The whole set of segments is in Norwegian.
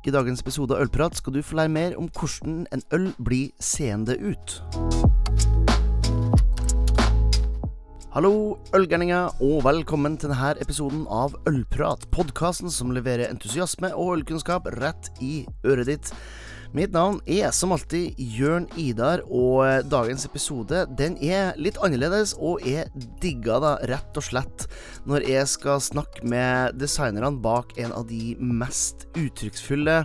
I dagens episode av Ølprat skal du få lære mer om hvordan en øl blir seende ut. Hallo, ølgærninger, og velkommen til denne episoden av Ølprat. Podkasten som leverer entusiasme og ølkunnskap rett i øret ditt. Mitt navn er som alltid Jørn Idar, og dagens episode den er litt annerledes, og er digga da, rett og slett, når jeg skal snakke med designerne bak en av de mest uttrykksfulle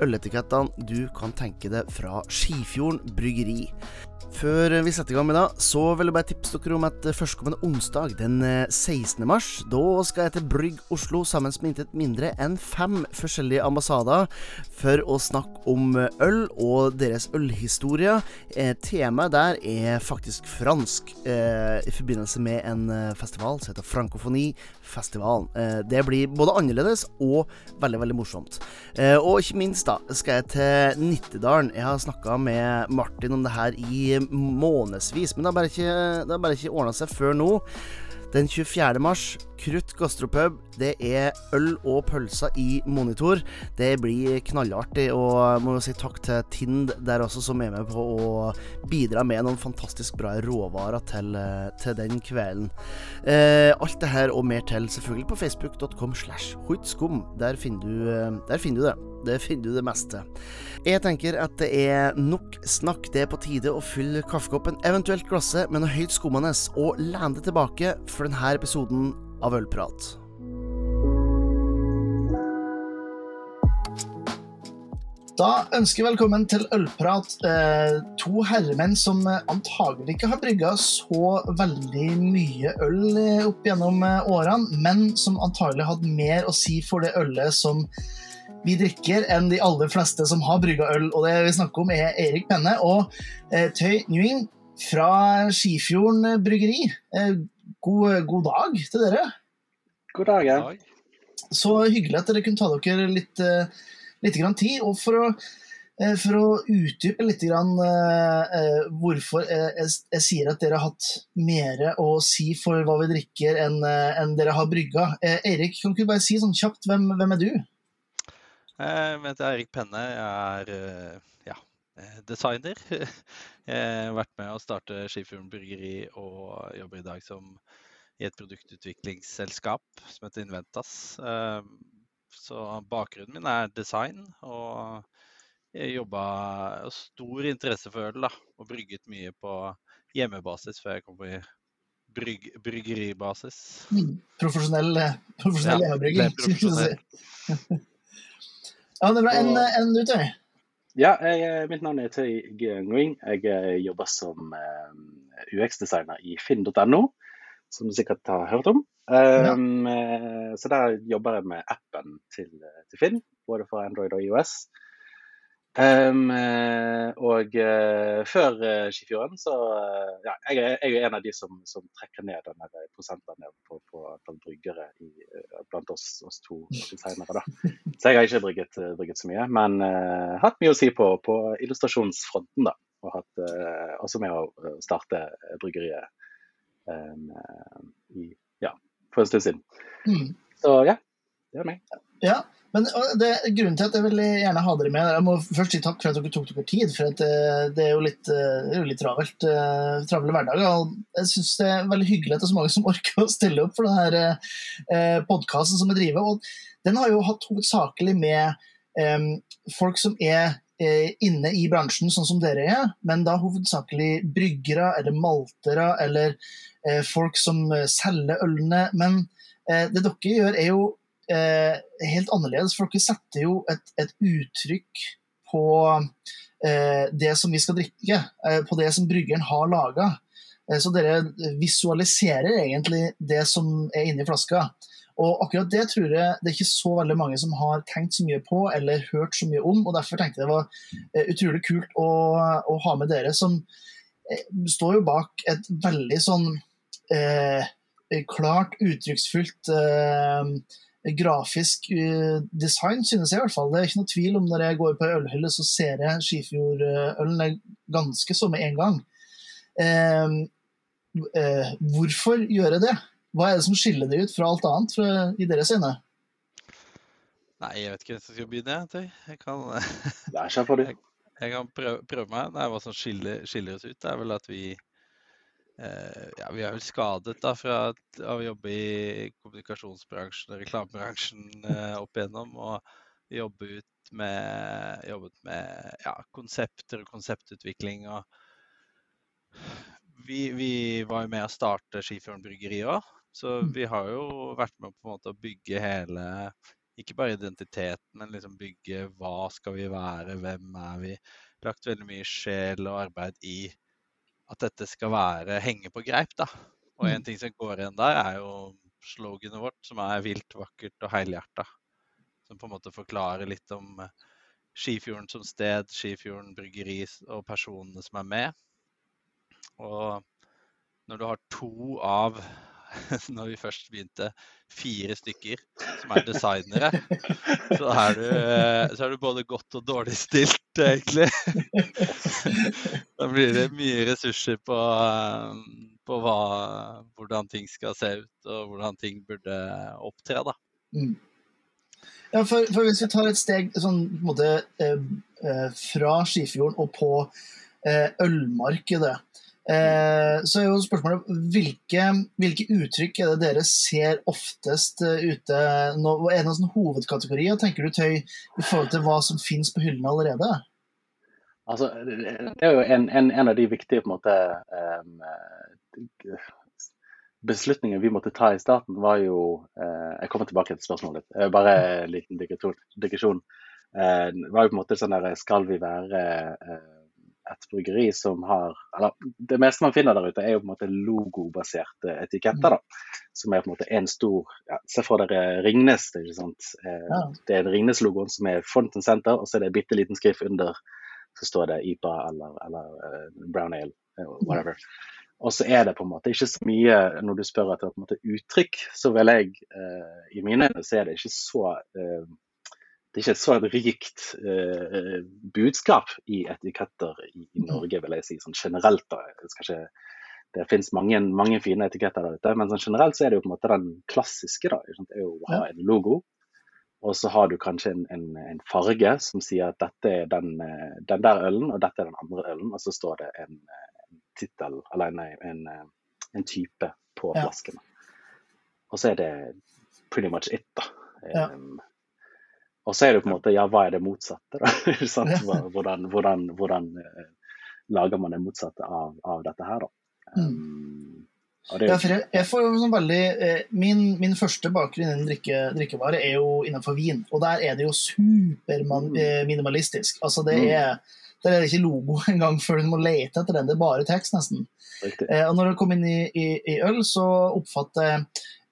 øletikettene du kan tenke deg fra Skifjorden bryggeri. Før vi setter i gang med det, så vil jeg bare tipse dere om at førstkommende onsdag, den 16. mars, da skal jeg til Brygg Oslo sammen med intet mindre enn fem forskjellige ambassader for å snakke om øl og deres ølhistorie. Eh, temaet der er faktisk fransk, eh, i forbindelse med en festival som heter Frankofoni-festivalen. Eh, det blir både annerledes og veldig, veldig morsomt. Eh, og ikke minst da, skal jeg til Nittedalen. Jeg har snakka med Martin om det her i månedsvis, men det har bare ikke, det ikke ordna seg før nå. Den 24. mars, Krutt gastropub. Det er øl og pølser i monitor. Det blir knallartig, og jeg må jo si takk til Tind der også, som er med på å bidra med noen fantastisk bra råvarer til, til den kvelden. Eh, alt det her og mer til selvfølgelig på facebook.com slash hoitskum. Der du, der finner du det. Det finner du det meste. Jeg tenker at det er nok snakk. Det er på tide å fylle kaffekoppen, eventuelt glasset, med noe høyt skummende, og lene det tilbake for denne episoden av Ølprat. Da ønsker jeg velkommen til Ølprat. Eh, to herremenn som antagelig ikke har brygga så veldig mye øl opp gjennom årene, men som antagelig har hatt mer å si for det ølet som vi drikker, enn de aller fleste som har brygga øl. Og det vi snakker om, er Erik Penne og eh, Tøy Nguyen fra Skifjorden bryggeri. Eh, god, god, dag til dere. God dag. Ja. Så hyggelig at dere kunne ta dere litt, litt grann tid. Og for å, for å utdype litt grann, eh, hvorfor jeg, jeg, jeg, sier at dere har hatt mer å si for hva vi drikker, enn, en dere har brygga. Eh, Eirik, kan du ikke bare si sånn kjapt, hvem, hvem er du? Jeg heter Eirik Penne. Jeg er ja, designer. Jeg har vært med å starte Skifjorden bryggeri og jobber i dag som i et produktutviklingsselskap som heter Inventas. Så bakgrunnen min er design, og jeg jobba stor interesse for øl. da, Og brygget mye på hjemmebasis før jeg kom på brygg, bryggeribasis. Mm, profesjonell, profesjonell Ja, hjemmebrygging, ble skulle jeg profesjonell. si. Ja, det ble en, en du, Tøy. Ja, jeg, mitt navn er Tøy Nguyen. Jeg eh, jobber som eh, UX-designer i finn.no, som du sikkert har hørt om. Um, ja. Så der jobber jeg med appen til, til Finn, både for Android og IOS. Um, eh, og uh, før uh, Skifjorden, så uh, ja, jeg, er, jeg er en av de som, som trekker ned den prosentandelen på, på antall bryggere i, eh, blant oss, oss to designere. da. Så jeg har ikke brygget, eh, brygget så mye, men eh, hatt mye å si på, på illustrasjonsfronten. da, Og hatt, eh, også med å eh, starte eh, bryggeriet eh, i, ja, for en stund siden. Mm. Så ja, det er meg. Ja, men det, grunnen til at jeg vil gjerne ha dere med Jeg må først si takk for at dere tok dere tid, for det, det er jo litt, eh, er jo litt travelt. eh, Travle hverdager. Jeg syns det er veldig hyggelig at det er så mange som orker å stille opp for denne eh, podkasten som vi driver. Og den har jo hatt hovedsakelig med eh, folk som er eh, inne i bransjen, sånn som dere er, men da hovedsakelig bryggere eller maltere eller eh, folk som eh, selger ølene. Men eh, det dere gjør, er jo eh, helt annerledes, for dere setter jo et, et uttrykk på eh, det som vi skal drikke, eh, på det som bryggeren har laga. Eh, så dere visualiserer egentlig det som er inni flaska. Og akkurat det tror jeg det er ikke så veldig mange som har tenkt så mye på eller hørt så mye om, og derfor tenkte jeg det var eh, utrolig kult å, å ha med dere som eh, står jo bak et veldig sånn eh, klart, uttrykksfullt eh, grafisk eh, design, synes jeg i hvert fall. Det er ikke noe tvil om når jeg går på ei ølhylle, så ser jeg Skifjordølen ganske så med en gang. Eh, eh, hvorfor gjør jeg det? Hva er det som skiller det ut fra alt annet fra, i deres øyne? Nei, jeg vet ikke hvem som skal begynne. Jeg, jeg kan, jeg, jeg kan prøve, prøve meg. Nei, hva som skiller, skiller oss ut, det er vel at vi ja, vi er vel skadet da fra å jobbe i kommunikasjonsbransjen og reklamebransjen eh, opp igjennom. Og jobbe ut med, jobbet med ja, konsepter og konseptutvikling. Og vi, vi var jo med å starte Skifjorden bryggeri òg. Så Mm. vi har jo vært med på en måte å bygge hele ikke bare identiteten, men liksom bygge hva skal vi være, hvem er vi. Lagt veldig mye sjel og arbeid i at dette skal være henge på greip, da. Og en ting som går igjen der, er jo sloganet vårt, som er vilt, vakkert og helhjerta. Som på en måte forklarer litt om eh, Skifjorden som sted, Skifjorden bryggeri og personene som er med. Og når du har to av når vi først begynte, fire stykker som er designere, så er du, eh, så er du både godt og dårlig stilt, egentlig. Da blir det mye ressurser på, eh, på hva, hvordan ting skal se ut, og hvordan ting burde opptre. da. Ja, for, for Hvis vi tar et steg sånn, måte, eh, eh, fra Skifjorden og på eh, ølmarkedet, eh, så er jo spørsmålet hvilke, hvilke uttrykk er det dere ser oftest eh, ute nå? Er det noen sånne hovedkategorier, tenker du, Tøy, i forhold til hva som finnes på hyllene allerede? Altså, det er jo en, en, en av de viktige på en måte, um, beslutningene vi måtte ta i starten, var jo uh, Jeg kommer tilbake til spørsmålet ditt. Uh, bare en liten digresjon. Uh, var jo på en måte sånn der Skal vi være et bryggeri som har Eller det meste man finner der ute, er jo på en måte logobaserte etiketter. da, Som er på en måte en stor ja, Se for dere Ringnes. Det, ikke sant? Ja. det er Ringnes-logoen som er front and center, og så er det en bitte liten skrift under så står det IPA eller, eller uh, brown ale, uh, whatever. Og så er det på en måte ikke så mye Når du spør etter på en måte uttrykk, så vil jeg I mine øyne så er det ikke så Det er ikke et så rikt budskap i etiketter i, i, Norge, vil jeg si, sånn generelt. da. Ikke, det finnes mange, mange, fine etiketter der ute, men sånn generelt så er det jo på en måte den klassiske. da, Det er jo å ha en logo, og så har du kanskje en, en, en, farge som sier at dette er den, den, der ølen, og dette er den andre ølen. Og så står det en, en tittel, eller en, en, type på Ja. flaskene. Og så er det pretty much it, da. Ja. Um, og så er det på en måte, ja, hva er det motsatte, da? Hvordan, hvordan, hvordan eh, lager man det motsatte av, av dette her, da? Um, det Ja, jeg, jeg får jo sånn veldig eh, min, min første bakgrunn innen drikke, drikkevare er jo innenfor vin, og der er det jo superminimalistisk. Altså det Mm. er, der er det ikke logo engang før du må lete etter den, det er bare tekst, nesten. Eh, og når det kom inn i, i, i øl, så oppfatter jeg eh,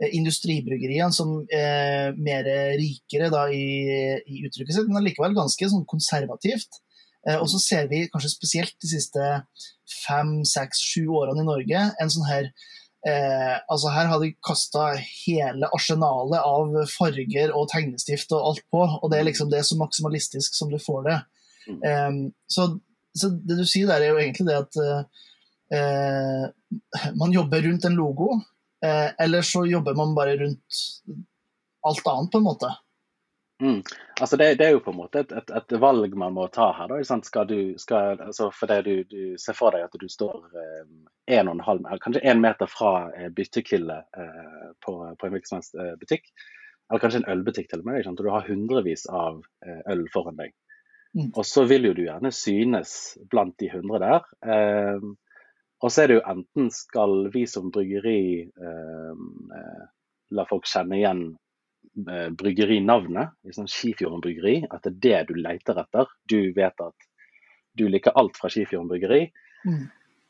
industribryggeriene som eh, mer rikere da, i, i uttrykket sitt, men allikevel ganske sånn konservativt. Eh, og så ser vi kanskje spesielt de siste fem, seks, sju årene i Norge en sånn her eh, altså Her har de kasta hele arsenalet av farger og tegnestift og alt på, og det er liksom det er så maksimalistisk som du får det. Mm. Eh, så, så det du sier der, er jo egentlig det at eh, man jobber rundt en logo, eh, eller så jobber man bare rundt alt annet, på en måte. Mm. Altså det, det er jo på en måte et, et, et valg man må ta her. Da. Skal du, skal, altså for det du, du ser for deg at du står eh, en og en halv, kanskje én meter fra eh, byttehylle eh, på, på en hvilken eh, butikk, eller kanskje en ølbutikk til og med, og du har hundrevis av eh, øl foran deg. Mm. Og så vil jo du gjerne synes blant de hundre der. Eh, og så er det jo enten skal vi som bryggeri eh, eh, la folk kjenne igjen eh, bryggerinavnet, liksom Skifjorden bryggeri, at det er det du leter etter. Du vet at du liker alt fra Skifjorden bryggeri, Mm.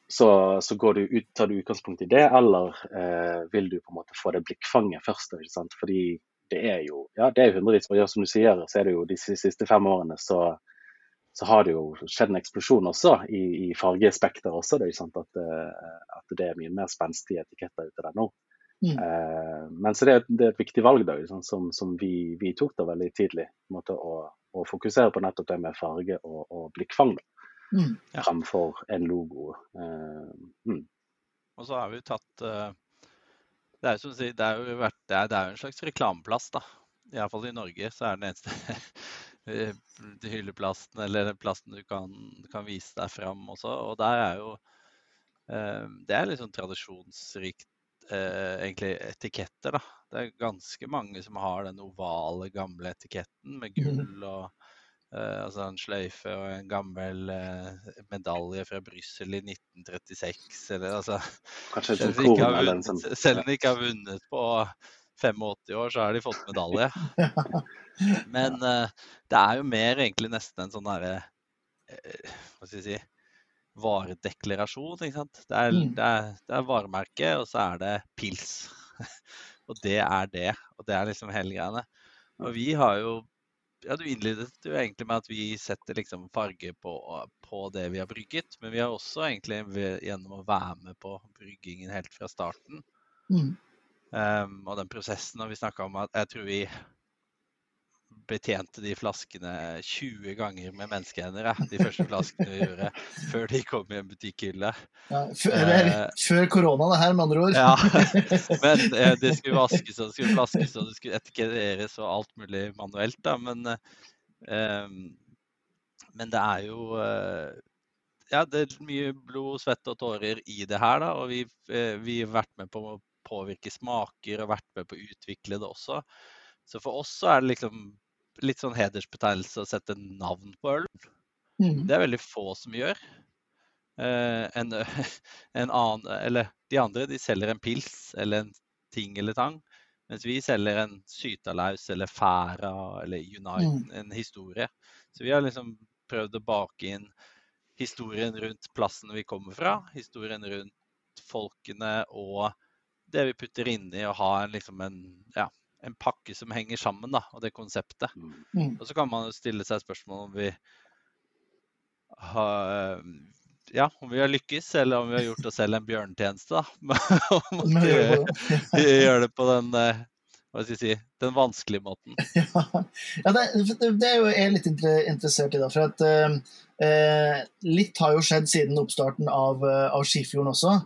så, så går du ut, tar du utgangspunkt i det, eller eh, vil du på en måte få det blikkfanget først? Ikke sant? Fordi det er jo ja, det er hundrevis, og ja, som du sier, så er det jo de siste fem årene så, så har det jo skjedd en eksplosjon også i, i fargespekter også. Det er jo sant at, eh, at det er mye mer spenstige etiketter ute der nå. Mm. Eh, men så det, er- det er et viktig valg da, liksom, som, som vi, vi tok da veldig tidlig. på en måte, å, å fokusere på nettopp det med farge og, og blikkfang Mm. Ja. fremfor en logo. Eh, mm. Og så har vi tatt eh, Det er jo som du sier, det er jo, vært, det er, det er jo en slags reklameplass, da. iallfall i Norge, så er det den eneste hylleplasten eller den plasten du kan, kan, vise deg fram også. Og der er jo eh, Det er litt sånn tradisjonsrikt eh, egentlig etiketter, da. Det er ganske mange som har den ovale, gamle etiketten med mm. gull og eh, altså en sløyfe og en gammel eh, medalje fra Brussel i 1936. Eller altså Kanskje vunnet, selv om de ikke har vunnet på 85 år, så har de fått medalje. Men uh, det er jo mer egentlig nesten en sånn derre uh, Hva skal jeg si varedeklarasjon. ikke sant? Det er, mm. det, er, det er varemerke, og så er det pils. og det er det. Og det er liksom hele greiene. Og vi har jo ja, Du innledet jo egentlig med at vi setter liksom farge på, på, det vi har brygget. Men vi har også egentlig gjennom å være med på bryggingen helt fra starten. Mm. Um, og den prosessen, og vi snakka om at jeg tror vi betjente de flaskene 20 ganger med menneskehender, de første flaskene vi gjorde, før de kom i en butikkhylle. Ja, før, før korona, det her, med andre ord. ja, men uh, det skulle vaskes og det skulle flaskes og det skulle etiketteres og alt mulig manuelt. Da. Men, uh, men det er jo eh, ja, det er mye blod, svette og tårer i det her. Da, og vi, eh, vi har vært med på påvirke smaker og vært med på å utvikle det også. Så for oss så er det liksom litt sånn hedersbetegnelse å sette navn på øl. Mm. Det er veldig få som gjør. Eh, en, en, annen, eller de andre de selger en pils eller en ting eller tang. Mens vi selger en sytalaus eller færa eller Unite, mm. en historie. Så vi har liksom prøvd å bake inn historien rundt plassen vi kommer fra, historien rundt folkene og det vi putter inni, og ha liksom en, ja, en pakke som henger sammen, da, og det konseptet. Mm. mm. Og så kan man jo stille seg spørsmål om vi har ja, om vi har lykkes, eller om vi har gjort oss selv en bjørnetjeneste. da. om vi gjør det på den eh, hva skal jeg si, den vanskelige måten. ja, det, det, er jo jeg litt interessert i, da. For at eh, litt har jo skjedd siden oppstarten av, eh, av Skifjorden også.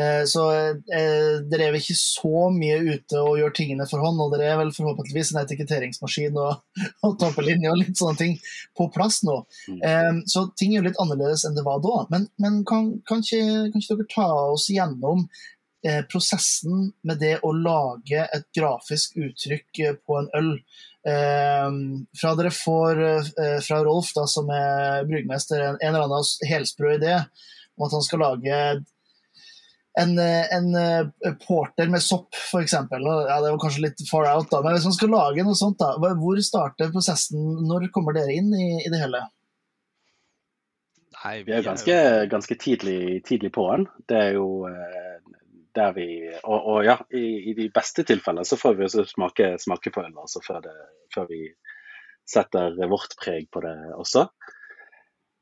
Eh, så eh, dere er vel ikke så mye ute og gjør tingene for hånd. Og dere er vel forhåpentligvis en etiketteringsmaskin og, og tappelinje og litt sånne ting på plass nå. Mm. Eh, så ting er jo litt annerledes enn det var da. Men, men kan, kan, ikke, kan ikke dere ta oss gjennom Eh, prosessen med det å lage et grafisk uttrykk eh, på en øl. Eh, fra dere får fra Rolf, da, som er bryggmester, en, en eller annen helsprø idé om at han skal lage en, en porter med sopp, f.eks. Ja, det var kanskje litt far out, da, men hvis man skal lage noe sånt, da, hvor starter prosessen? Når kommer dere inn i, i det hele? Nei, vi er ganske, ganske tidlig, tidlig på den. Det er jo der vi Og, og ja, i, i, de beste tilfellene så får vi også smake, smake på øl altså før, det, før, vi setter vårt preg på det også.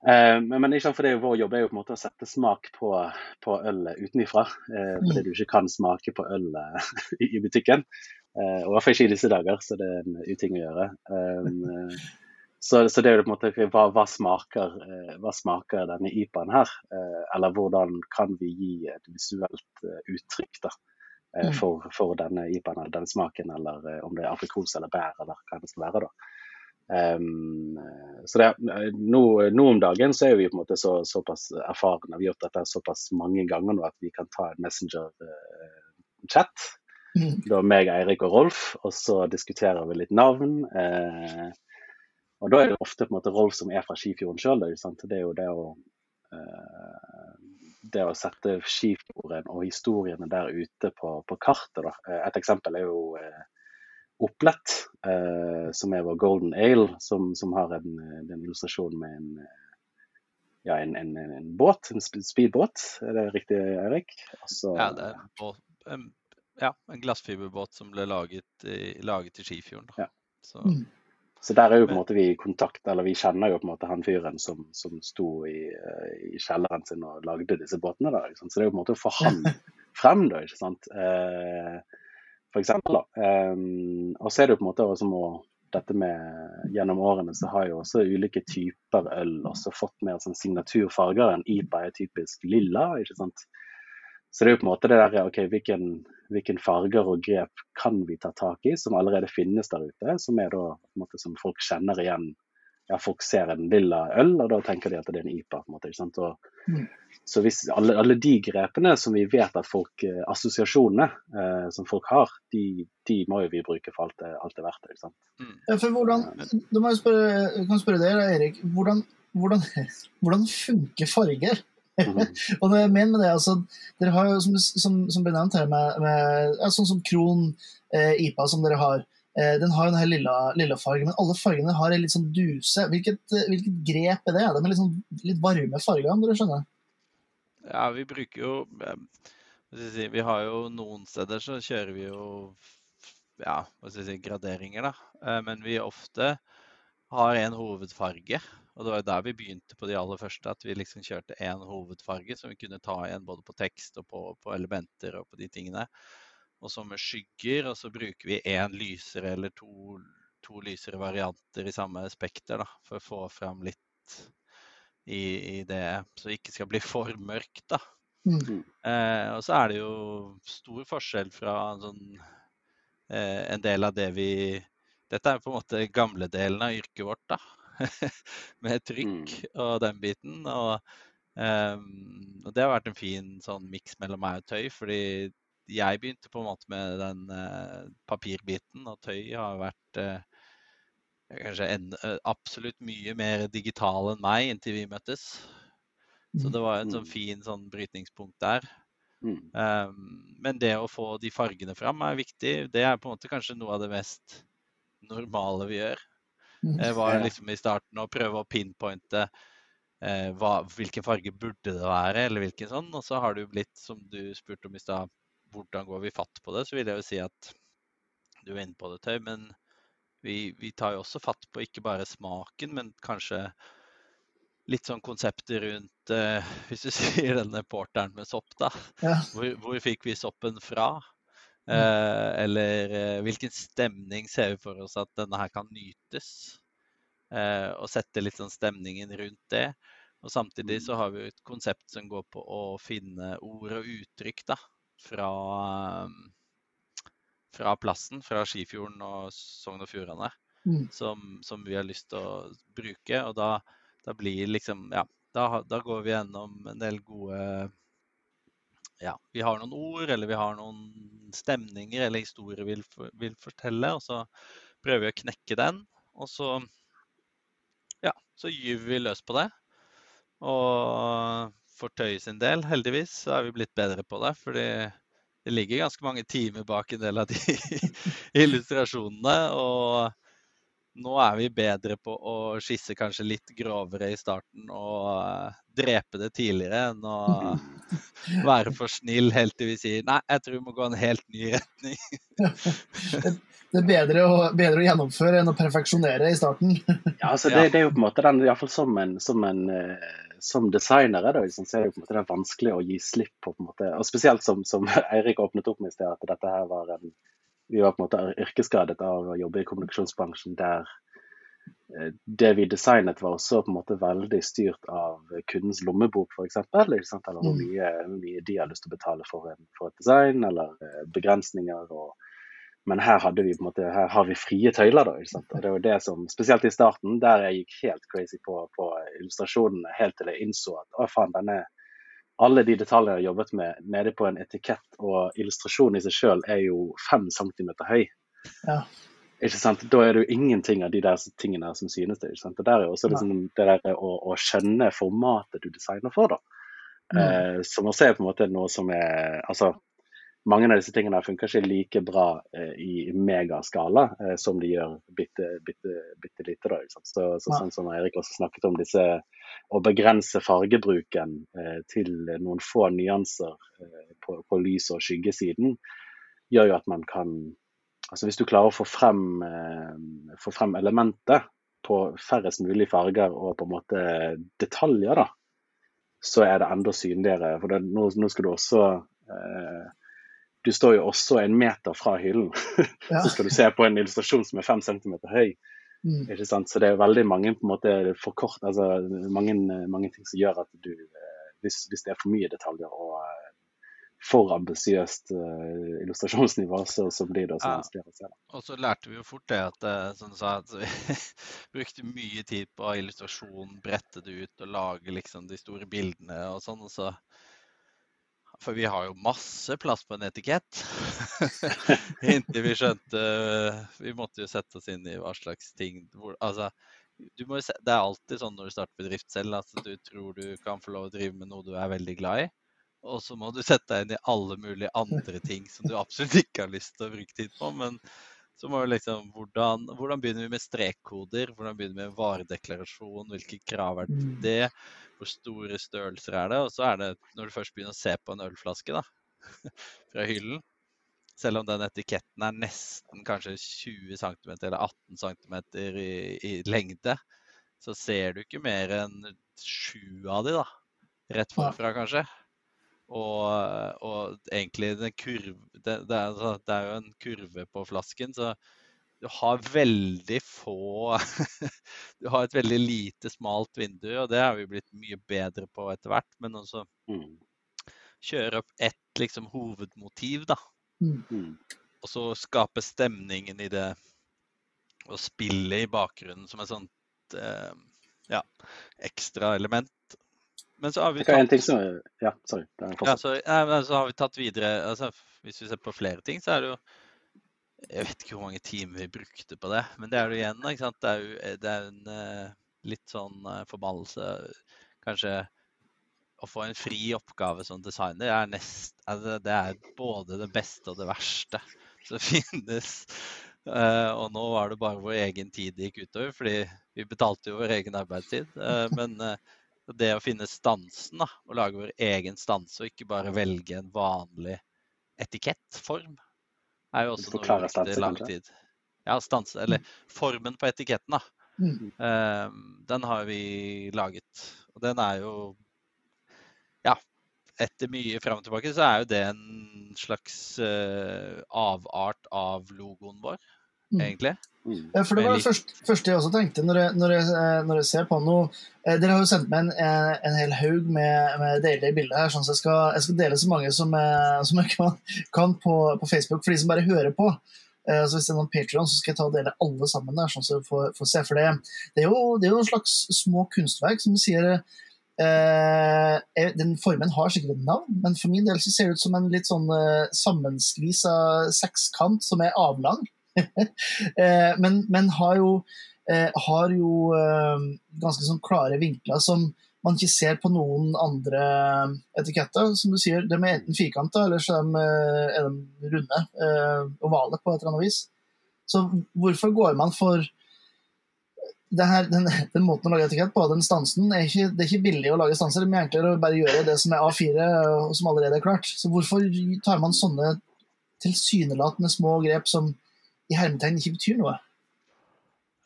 Eh, men, men ikke for det er jo vår jobb er jo på en måte å sette smak på, på ølet utenifra. Eh, fordi du ikke kan smake på øl i, i butikken. Eh, og i hvert fall ikke i disse dager, så det er en uting å gjøre. Um, så, så, det er jo på en måte hva, hva, smaker, eh, hva smaker denne IPA-en her? Eh, eller hvordan kan vi gi et visuelt eh, uttrykk da, mm. for, for, denne IPA-en eller denne smaken, eller om det er aprikos eller bær eller hva det skal være. da. Um, så det, nå, nå, om dagen så er vi på en måte så, såpass erfarne, vi har gjort dette såpass mange ganger nå at vi kan ta en Messenger-chat. Mm. Da meg, Eirik og Rolf, og så diskuterer vi litt navn. Eh, og da er det ofte på en måte Rolf som er fra Skifjorden sjøl. Det er jo det å, uh, det å sette Skifjorden og historiene der ute på, på kartet. Da. Eh, et eksempel er jo uh, Opplett, uh, som er vår Golden Ale, som, som har en, en, illustrasjon med en, ja, en, en, en båt, en speedbåt. Er det riktig, Eirik? Altså, ja, det er en, ja, en glassfiberbåt som ble laget i, laget i Skifjorden. Ja. Så. Mm. Så der er jo på en måte vi i kontakt, eller vi kjenner jo på en måte han fyren som, som sto i, eh, i, kjelleren sin og lagde disse båtene. da, Så det er jo på en måte å få han frem, da, ikke sant. Eh, for eksempel, da. Eh, og så er det jo på en måte også må dette med Gjennom årene så har jo også ulike typer øl også fått mer sånn signaturfarger. En IPA er typisk lilla, ikke sant. Så det er jo på en måte det der OK, hvilken hvilke farger og grep kan vi ta tak i som allerede finnes der ute, som er da på en måte som folk kjenner igjen. Ja, folk ser en lilla øl, og da tenker de at det er en IPA. på en måte, ikke sant? Og, Mm. Så hvis alle, alle de grepene som vi vet at folk, eh, assosiasjonene eh, som folk har, de, de må jo vi bruke for alt det, alt det er verdt. ikke sant? Mm. Ja, for hvordan, du må jo spørre, kan spørre deg, Erik. Hvordan, hvordan, hvordan funker farger? Mhm. Og det jeg mener med det, altså, dere har jo, som, som, som ble nevnt her, med, med, ja, sånn som Kron eh, IPA som dere har, eh, den har jo denne lilla, lilla fargen, men alle fargene har en litt sånn duse. Hvilket, eh, hvilket grep er det? De er litt, sånn, litt varme farger, om dere skjønner? Ja, vi bruker jo Vi har jo noen steder så kjører vi jo ja, hva skal jeg si, graderinger, da. Eh, Men vi er ofte har en hovedfarge. Og det var jo der vi begynte på de aller første, at vi liksom kjørte én hovedfarge som vi kunne ta igjen både på tekst og på, på elementer og på de tingene. Og så med skygger, og så bruker vi én lysere eller to, to lysere varianter i samme spekter, da, for å få fram litt i, i det, så det ikke skal bli for mørkt, da. Mm. Eh, og så er det jo stor forskjell fra en sånn eh, en del av det vi Dette er på en måte gamle delen av yrket vårt, da. Med trykk og den biten. Og, um, og det har vært en fin sånn miks mellom meg og tøy, fordi jeg begynte på en måte med den uh, papirbiten, og tøy har vært uh, kanskje en, eh, absolutt mye mer digital enn meg inntil vi møttes. Så det var en sånn Mm. fin sånn brytningspunkt der. Mm. Um, men det å få de fargene fram er viktig. Det er på en måte kanskje noe av det mest normale vi gjør. Mm. Det var liksom i starten å prøve å pinpointe eh, hva, hvilken farge burde det være, eller hvilken sånn. Og så har det jo blitt, som du spurte om i stad, hvordan går vi fatt på det? Så vil jeg jo si at du er inne på det, Tøy, men vi, vi tar jo også fatt på ikke bare smaken, men kanskje litt sånn konseptet rundt eh, Hvis du sier denne porteren med sopp, da. Ja. Hvor, hvor fikk vi soppen fra? Eh, eller eh, hvilken stemning ser vi for oss at denne her kan nytes? Eh, og sette litt sånn stemningen rundt det. Og samtidig så har vi et konsept som går på å finne ord og uttrykk da, fra, eh, fra plassen, fra Skifjorden og Sogn og Fjordane, Mm. som, som vi har lyst til å bruke. Og da, da blir liksom Ja, da, da går vi gjennom en del gode ja, vi har noen ord, eller vi har noen stemninger eller historier vil, vil fortelle, og så prøver vi å knekke den. Og så, ja, så gyver vi løs på det. Og for Tøy sin del, heldigvis, så er vi blitt bedre på det. Fordi det ligger ganske mange timer bak en del av de illustrasjonene. Og nå er vi bedre på å skisse kanskje litt grovere i starten og eh, drepe det tidligere enn å være for snill helt til vi sier nei, jeg tror vi må gå en helt ny retning. Det er bedre å, bedre å gjennomføre enn å perfeksjonere i starten. Ja, altså det, det er jo på en måte den, i hvert fall som en, som en eh, som designere, da, liksom, så er det jo på en måte den vanskelig å gi slipp på. på en måte, og Spesielt som, som Eirik åpnet opp med i sted, at dette her var en Vi var på en måte yrkesskadet av å jobbe i kommunikasjonsbransjen der eh, det vi designet var også på en måte veldig styrt av kundens lommebok, f.eks. Eller hvor Mm. mye, mye de har lyst til å betale for, en, for et design, eller eh, begrensninger. og men her, vi måte, her har vi frie tøyler. da? Og det var det som, Spesielt i starten, der jeg gikk helt crazy på, på illustrasjonene, helt til jeg innså at å faen, denne, alle de detaljene jeg har jobbet med nede på en etikett og illustrasjon i seg sjøl er jo fem centimeter høy. Ja. Ikke sant? Da er det jo ingenting av de der tingene som synes det. ikke sant? Det der er jo også liksom, det der å, å skjønne formatet du designer for, da. Mm. Eh, som også er på en måte noe som er altså mange av disse tingene funker ikke like bra eh, i megaskala eh, som de gjør bitte, bitte, bitte lite. Da? Så, så, sånn som Eirik også snakket om, disse, å begrense fargebruken eh, til noen få nyanser på, på lys- og skyggesiden, gjør jo at man kan altså Hvis du klarer å få frem, få frem elementet på færrest mulig farger og på en måte detaljer, da, så er det enda synligere. For det, nå, nå skal du også eh, Du står jo også en meter fra hyllen. Ja. så skal du se på en illustrasjon som er fem centimeter høy. Mm. Ikke sant? Så det er veldig mange på en måte for kort, altså mange, mange ting som gjør at du eh, hvis, hvis det er for mye detaljer og, eh, for ambisiøst uh, illustrasjonsnivå, så, så, blir det også Ja. vanskeligere å se. Og så lærte vi jo fort det at som du sa, at vi brukte mye tid på illustrasjon, brette det ut og lage liksom de store bildene og sånn. Og så For vi har jo masse plass på en etikett. Inntil vi skjønte Vi måtte jo sette oss inn i hva slags ting hvor, Altså, må det er alltid sånn når du starter bedrift selv, at du tror du kan få lov å drive med noe du er veldig glad i. Og så må du sette deg inn i alle mulige andre ting som du absolutt ikke har lyst til å bruke tid på. Men så må vi liksom hvordan, hvordan begynner vi med strekkoder? Hvordan begynner vi med varedeklarasjon? Hvilke krav er det Mm. det? Hvor store størrelser er det? Og så er det når du først begynner å se på en ølflaske da, fra hyllen, selv om den etiketten er nesten kanskje 20 cm eller 18 cm i, i lengde, så ser du ikke mer enn sju av de da, rett forfra kanskje. Og, og egentlig den kurv, det, det, er, altså- det er jo en kurve på flasken, så du har veldig få Du har et veldig lite, smalt vindu, og det har vi blitt mye bedre på etter hvert. Men også Mm. kjøre opp ett liksom, hovedmotiv, da. Mm. Og så skape stemningen i det, og spillet i bakgrunnen som et sånt eh, ja, ekstra element. Men så har vi Det en ting tatt, som Ja, sorry. Ja, så, nei, så har vi tatt videre altså, Hvis vi ser på flere ting, så er det jo Jeg vet ikke hvor mange timer vi brukte på det, men det er det igjen. Ikke sant? Det er jo det er en eh, litt sånn eh, forbannelse Kanskje å få en fri oppgave som designer er nest, altså, det er både det beste og det verste som finnes. Uh, og nå var det bare vår egen tid det gikk utover, fordi vi betalte jo vår egen arbeidstid. Uh, men eh, det å finne stansen, da, og lage vår egen stanse og ikke bare velge en vanlig etikettform, er jo også noe vi i lang tid. Ja, stanse, eller formen på etiketten, da. Mm. Eh, den har vi laget. Og den er jo Ja, etter mye fram og tilbake så er jo det en slags uh, avart av logoen vår, Mm. Egentlig. Mm. Ja, for det var det første, første jeg også tenkte når jeg, når jeg, eh, når jeg ser på noe. Eh, Dere har jo sendt meg en, eh, en hel haug med, med deilige bilder her, sånn så jeg skal, jeg skal dele så mange som, jeg- som jeg kan, kan på, på Facebook for de som bare hører på. Eh, Så Hvis det er noen Patreon, så skal jeg ta og dele alle sammen der, sånn så vi får, får se. For det, det, er jo, det er jo en slags små kunstverk, som du sier. Eh, eh, den formen har sikkert et navn, men for min del så ser det ut som en litt sånn eh, sammenskvisa sekskant som er avlang. eh, men, men har jo, eh, har jo eh, ganske sånn klare vinkler som man ikke ser på noen andre etiketter. Som du sier, De er enten firkanta, eller så er de, de runde, ovale på et eller annet vis. Så hvorfor går man for her, den, den måten å lage etikett på, den stansen, er ikke, det er ikke billig å lage stanser. Det er enklere å bare gjøre det som er A4, og som allerede er klart. Så hvorfor tar man sånne tilsynelatende små grep som i hermetegn ikke betyr noe?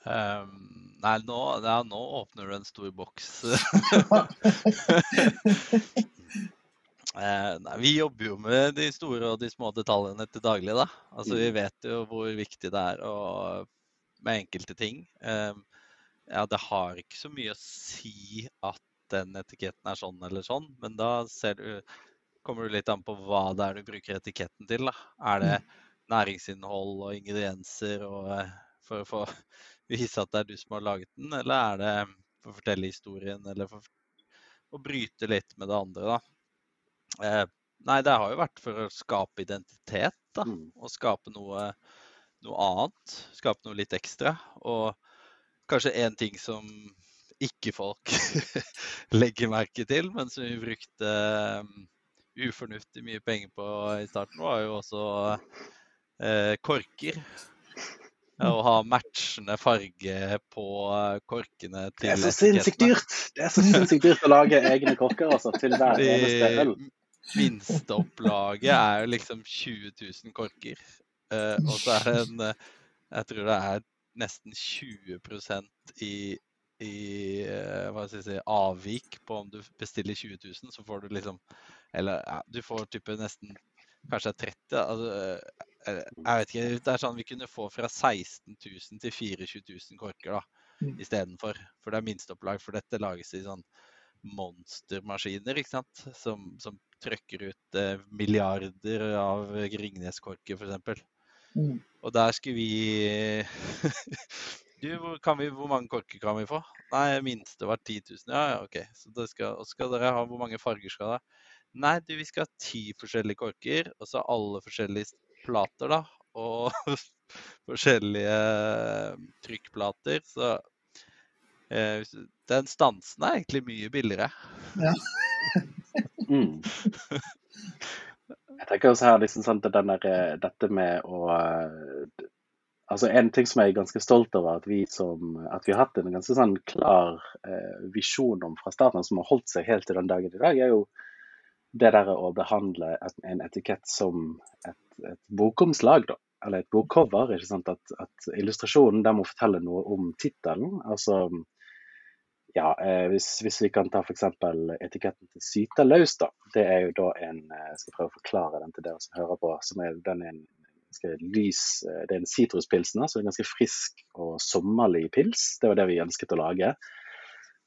Um, nei, nå, ja, nå åpner du en stor boks. uh, nei, vi jobber jo med de store og de små detaljene til daglig, da. Altså, vi vet jo hvor viktig det er å, med enkelte ting. Ehm, ja, det har ikke så mye å si at den etiketten er sånn eller sånn, men da ser du, kommer du litt an på hva det er du bruker etiketten til. Da. Er det næringsinnhold og ingredienser og, eh, for å få vise at det er du som har laget den, eller er det for å fortelle historien, eller for å bryte litt med det andre, da. Eh, nei, det har jo vært for å skape identitet, da. Mm. Og skape noe, noe annet. Skape noe litt ekstra. Og kanskje en ting som ikke folk legger merke til, men som vi brukte um, ufornuftig mye penger på i starten, var jo også eh, korker. Og ha matchende farge på eh, korkene til Det er så sinnssykt dyrt! Det er så sinnssykt dyrt å lage egne korker, altså, til hver eneste øl. Minsteopplaget er jo liksom 20 000 korker. Eh, og så er det en eh, Jeg tror det er nesten 20% i, i eh, hva skal jeg si, avvik på om du bestiller 20 000, så får du liksom Eller ja, du får type nesten Kanskje 30 altså, eh, Jeg vet ikke. Det er sånn vi kunne få fra 16 000 til 24 000 korker da Mm. istedenfor. For det er minsteopplag, for dette lages i sånn monstermaskiner ikke sant? Som, som trøkker ut eh, milliarder av Ringnes-korker, f.eks. Mm. Og der skulle vi Du, hvor, kan vi, hvor mange korker kan vi få? Nei, minste var 10 000. Ja, ja, OK. Så da skal, og skal dere ha Hvor mange farger skal dere ha? Nei, du, vi skal ha ti forskjellige korker, og så alle forskjellige plater, da. Og forskjellige eh, trykkplater. Så eh, den stansen er egentlig mye billigere. Mm. Jeg tenker også her liksom den der, eh, dette med å eh, Altså En ting som jeg er ganske stolt over at vi, som, at vi har hatt en ganske sånn klar eh, visjon om fra starten, som har holdt seg helt til den dagen i dag, er jo det der å behandle en etikett som et, et bokomslag, da. Eller et bokcover. ikke sant, At, at illustrasjonen må fortelle noe om tittelen. Altså ja, eh, hvis, hvis vi kan ta f.eks. etiketten til Syta løs, da. Det er jo da en eh, Jeg skal prøve å forklare den til dere som hører på. som er, den er en lys, eh, Det er en sitruspilsner, så en ganske frisk og sommerlig pils. Det var det vi ønsket å lage.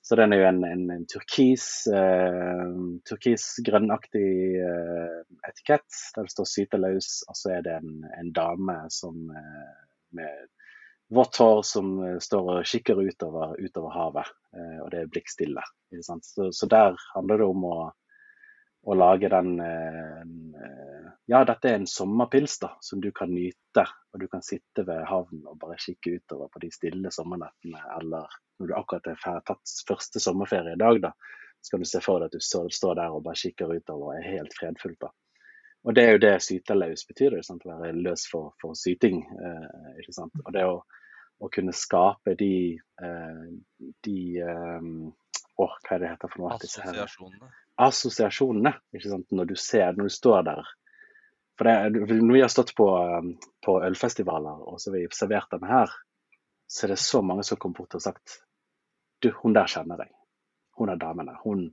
Så den er jo en, en, en turkis, eh, turkisgrønnaktig eh, etikett der det står 'syte løs', og så er det en, en dame som eh, med vått hår som eh, står og kikker utover, utover havet, eh, og det er blikkstille. Så, så der handler det om å, å lage den eh, Ja, dette er en sommerpils da, som du kan nyte. Og du kan sitte ved havnen og bare kikke utover på de stille sommernettene. Eller når du akkurat har tatt første sommerferie i dag, da, så kan du se for deg at du står, der og bare kikker utover og er helt fredfullt. da. Og det er jo det syteløs betyr, det, sant? å være løs for, for syting. Eh, ikke sant? Og det å, å kunne skape de, eh, de eh, Åh, hva er det heter for noe? Assosiasjonene. assosiasjonene ikke sant? når du ser, når du står der. For det, Når vi har stått på, um, på ølfestivaler og så har vi servert den her, så er det så mange som kommer bort og sagt Du, hun der kjenner jeg. Hun er damen der. Hun,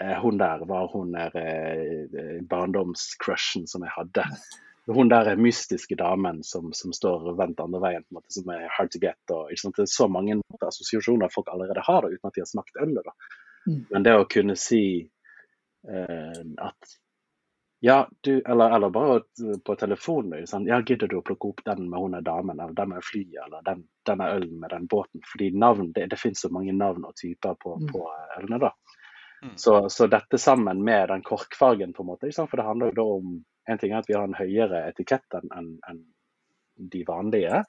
eh, hun der var hun der eh, barndomscrushen som jeg hadde. Hun der er mystiske damen som, som står vendt andre veien, på en måte, som er hard to get. Og? Det er så mange assosiasjoner folk allerede har, da, uten at de har smakt ølet. Mm. Men det å kunne si eh, at ja, du, eller, eller bare på telefonen. ikke? Ja, gidder du å plukke opp den med hun damen, eller den med flyet, eller den, denne ølen med den båten? Fordi navn, det, det finnes så mange navn og typer på, Mm. på ølene, da. Mm. Så, så dette sammen med den korkfargen, på en måte, for det handler jo da om En ting er at vi har en høyere etikett enn en, enn de vanlige.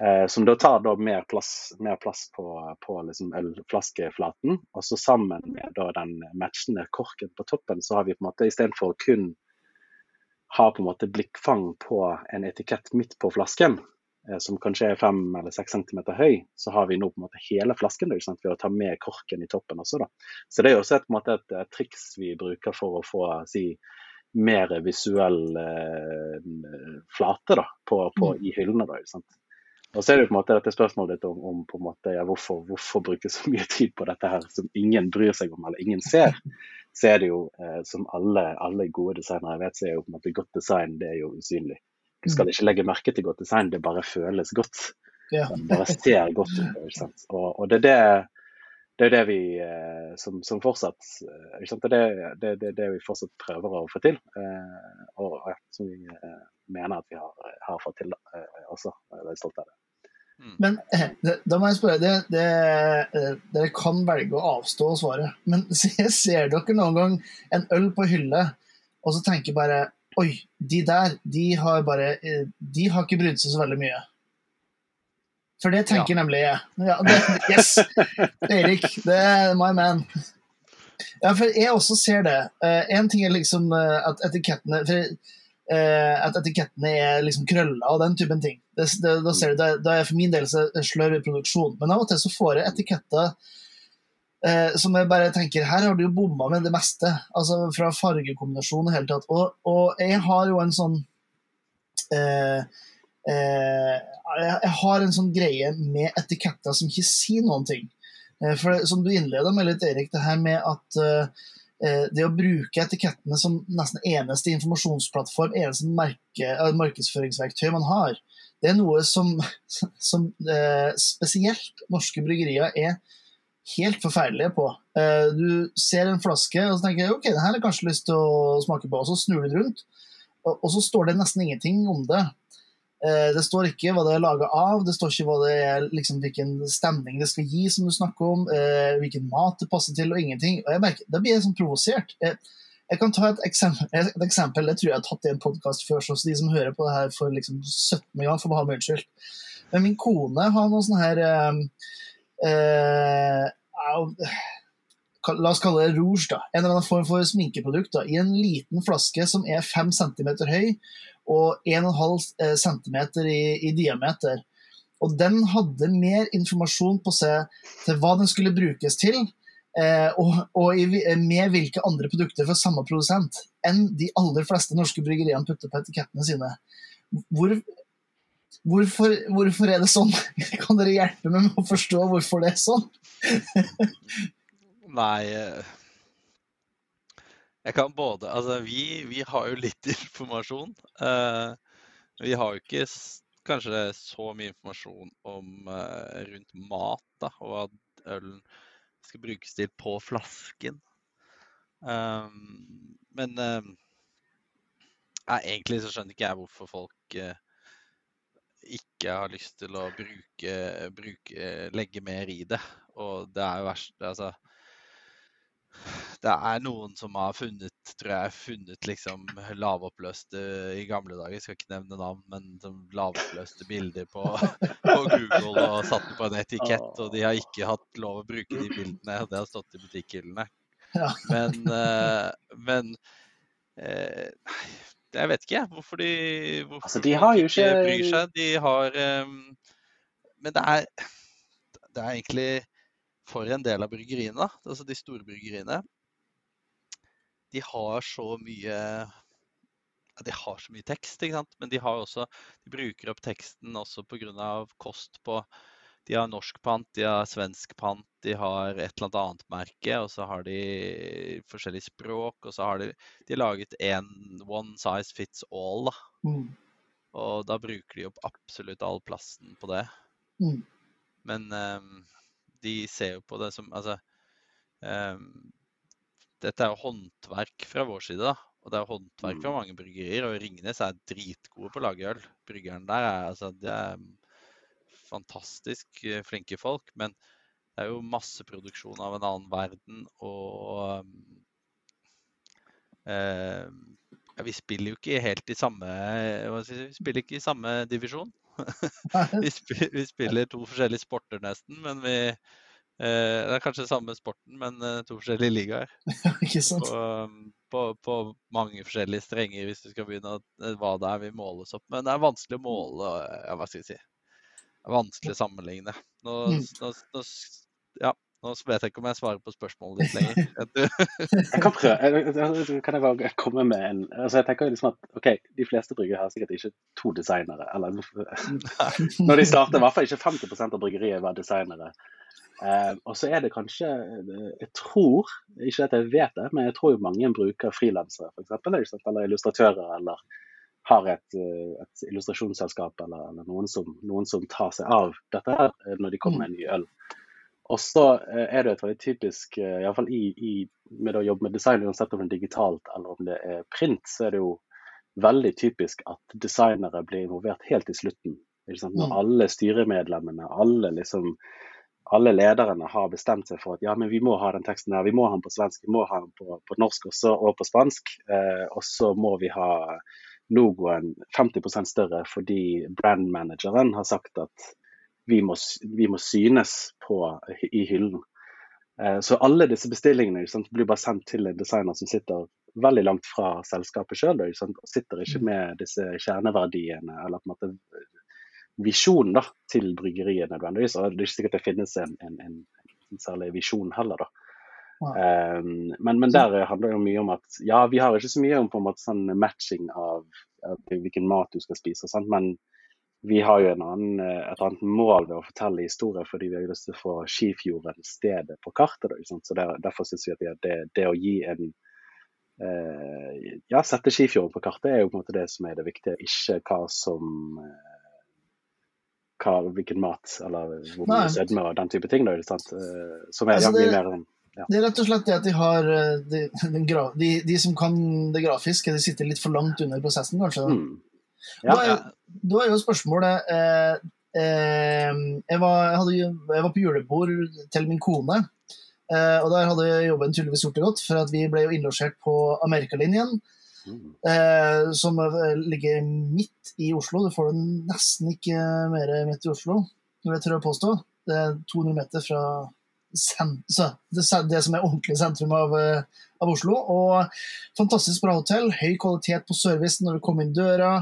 Eh, som da tar da mer plass, mer plass på, på liksom ølflaskeflaten. Og så sammen med den matchende korken på toppen, så har vi på en måte istedenfor kun ha på en måte blikkfang på en etikett midt på flasken, eh, som kanskje er fem eller seks centimeter høy, så har vi nå på en måte hele flasken da, ved å ta med korken i toppen også. da. Så det er også et, måte et, et triks vi bruker for å få si, mer visuell eh, flate da, på, på, i hyllene. da. Og så er det jo på en måte dette spørsmålet ditt om, om på en måte, ja, hvorfor, hvorfor bruke så mye tid på dette her som ingen bryr seg om eller ingen ser. Så er det jo, eh, som alle, alle gode designere vet, så er jo på en måte godt design det er jo usynlig. Du skal ikke legge merke til godt design, det bare føles godt. Ja. Det bare ser godt ut. Og, og det er det det er det vi eh, som, som fortsatt eh? Det er det, det, vi fortsatt prøver å få til. Eh, og ja, som vi eh, mener at vi har, har fått til eh, også. Jeg er veldig stolt av det. Men eh, da må jeg spørre det, det, eh, Dere kan velge å avstå å svare, men ser, ser dere noen gang en øl på hylle, og så tenker bare Oi, de der, de har bare eh, De har ikke brydd seg så veldig mye. For det tenker nemlig jeg. Ja, det, yes! Erik, det er my man. Ja, for jeg også ser det. Én ting er liksom at etikettene for, At etikettene er liksom krølla og den typen ting. Det, det, da ser du, det, det er for min del så sløver produksjon. Men av og til så får jeg etiketter eh, som jeg bare tenker Her har du jo bomma med det meste. Altså fra fargekombinasjon og hele tatt. Og, og jeg har jo en sånn eh, eh, jeg, har en sånn greie med etiketter som ikke sier noen ting. Eh, for Som du innleda med litt, Erik, det her med at eh, det å bruke etikettene som nesten eneste informasjonsplattform, eneste merke, eh, markedsføringsverktøy man har, det er noe som, som eh, spesielt norske bryggerier er helt forferdelige på. Eh, du ser en flaske og så tenker ok, det her har jeg kanskje lyst til å smake på, og så snur du den rundt, og, og så står det nesten ingenting om det. Eh, det står ikke hva det er laga av, det står ikke det er, liksom, hvilken stemning det skal gi, som du snakker om, eh, hvilken mat det passer til, og ingenting. Og jeg merker, Da blir jeg sånn provosert. Jeg, jeg kan ta et eksempel, et eksempel, det tror jeg jeg har tatt i en podkast før, så de som hører på det her for liksom 17. gang, får bare ha meg unnskyldt. Men min kone har noe sånn her eh, eh, La oss kalle det rouge, da. En eller annen form for sminkeprodukt da, i en liten flaske som er 5 cm høy og 1,5 cm i, i diameter. Og den hadde mer informasjon på seg til hva den skulle brukes til, eh, og, og i, med hvilke andre produkter fra samme produsent enn de aller fleste norske bryggeriene putter på etikettene sine. Hvor, hvorfor, hvorfor, er det sånn? Kan dere hjelpe meg med å forstå hvorfor det er sånn? Nei eh, Jeg kan både Altså, vi, vi har jo litt informasjon. Uh, vi har jo ikke kanskje så mye informasjon om uh, rundt mat da, og hva ølen skal brukes til på flasken. Um, men uh, egentlig så skjønner ikke jeg hvorfor folk ikke har lyst til å bruke, bruke, legge mer i det. Og det er jo verst Altså det er noen som har funnet, tror jeg, funnet liksom lavoppløste i gamle dager, jeg skal ikke nevne navn, men lavoppløste bilder på, på, Google og satt på en etikett. Og de har ikke hatt lov å bruke de bildene, det har stått i butikkhyllene. Men, uh, men uh, jeg vet ikke hvorfor de, hvorfor altså, de har jo ikke bryr seg. De har um, Men det er, det er egentlig for en del av bryggeriene, altså de store bryggeriene, de har så mye ja, De har så mye tekst, ikke sant? men de har også De bruker opp teksten også pga. kost på De har norsk pant, de har svensk pant, de har et eller annet merke, og så har de forskjellige språk, og så har de, de har laget en one size fits all. da. Mm. Og da bruker de opp absolutt all plassen på det. Mm. Men um, de ser jo på det som Altså um, Dette er jo håndverk fra vår side, da. Og det er håndverk fra mm. mange bryggerier. Og Ringnes er dritgode på å lage øl. Bryggeren der er altså Det er fantastisk eh, flinke folk. Men det er jo masseproduksjon av en annen verden. Og ja, vi spiller jo ikke helt i samme Vi spiller ikke i samme divisjon. vi, spiller, vi, spiller to forskjellige sporter nesten, men vi eh, Det er kanskje samme sporten, men eh, to forskjellige ligaer. ikke sant? På, på, på, mange forskjellige strenger, hvis du skal begynne å, eh, hva det er vi måles opp Men Det er vanskelig å måle, ja, hva skal jeg si. Det er vanskelig å sammenligne. Nå, mm. nå, nå ja, nå vet jeg ikke om jeg svarer på spørsmålet ditt lenger. jeg kan prøve. Kan jeg bare komme med en altså jeg tenker liksom at ok, De fleste brygger har sikkert ikke to designere. eller Når de starter, i hvert fall ikke 50% av bryggeriet var designere. Eh, og så er det kanskje Jeg tror, ikke at jeg vet det, men jeg tror jo mange bruker frilansere f.eks. Eller illustratører eller har et, et illustrasjonsselskap eller, eller noen, som, noen, som, tar seg av dette her når de kommer med en ny øl. Og så eh, er det et veldig typisk, eh, iallfall i, i, med å jobbe med design, uansett om det er digitalt eller om det er print, så er det jo veldig typisk at designere blir involvert helt i slutten. Når mm. alle styremedlemmene, alle, liksom, alle lederne har bestemt seg for at ja, men vi må ha den teksten her, vi må ha den på svensk, vi må ha den på, på norsk også, og på spansk. Eh, og så må vi ha logoen 50% større fordi brandmanageren har sagt at vi må, vi må synes på, i hyllen. Eh, så alle disse bestillingene sant, blir bare sendt til en designer som sitter veldig langt fra selskapet sjøl. Og sitter ikke mm. med disse kjerneverdiene eller på en måte visjonen da, til bryggeriet nødvendigvis. Og det er ikke sikkert det finnes en, en, en, en særlig visjon heller, da. Um, men, men, der handler det mye om at ja, vi har ikke så mye om på en måte sånn matching av, av hvilken mat du skal spise, sant? men vi har jo annen, eh, et annet mål ved å fortelle historier fordi vi har lyst til å få Skifjorden stedet på kartet. Så der, Derfor syns vi at det, det, å gi en eh, Ja, sette Skifjorden på kartet er jo på en måte det som er det viktige, ikke hva som eh, hva, hvilken mat eller hvor mye sødme og den type ting. Da, sant? Som er altså, det, mye mer ja. Det er rett og slett det at de har de, de, de, som kan det grafiske, de sitter litt for langt under prosessen, kanskje. Mm. Ja. Da, er, da, er, jo spørsmålet eh, eh, jeg, var, jeg, hadde, jeg, var, på julebord til min kone. Eh, og der hadde jobben tydeligvis gjort det godt, for at vi ble jo innlosjert på Amerikalinjen. Mm. Eh, som ligger midt i Oslo. Du får det nesten ikke mer midt i Oslo, vil jeg tør å påstå. Det er 200 meter fra det, som er ordentlig sentrum av, eh, av, Oslo. Og fantastisk bra hotell. Høy kvalitet på servicen når du kommer inn døra.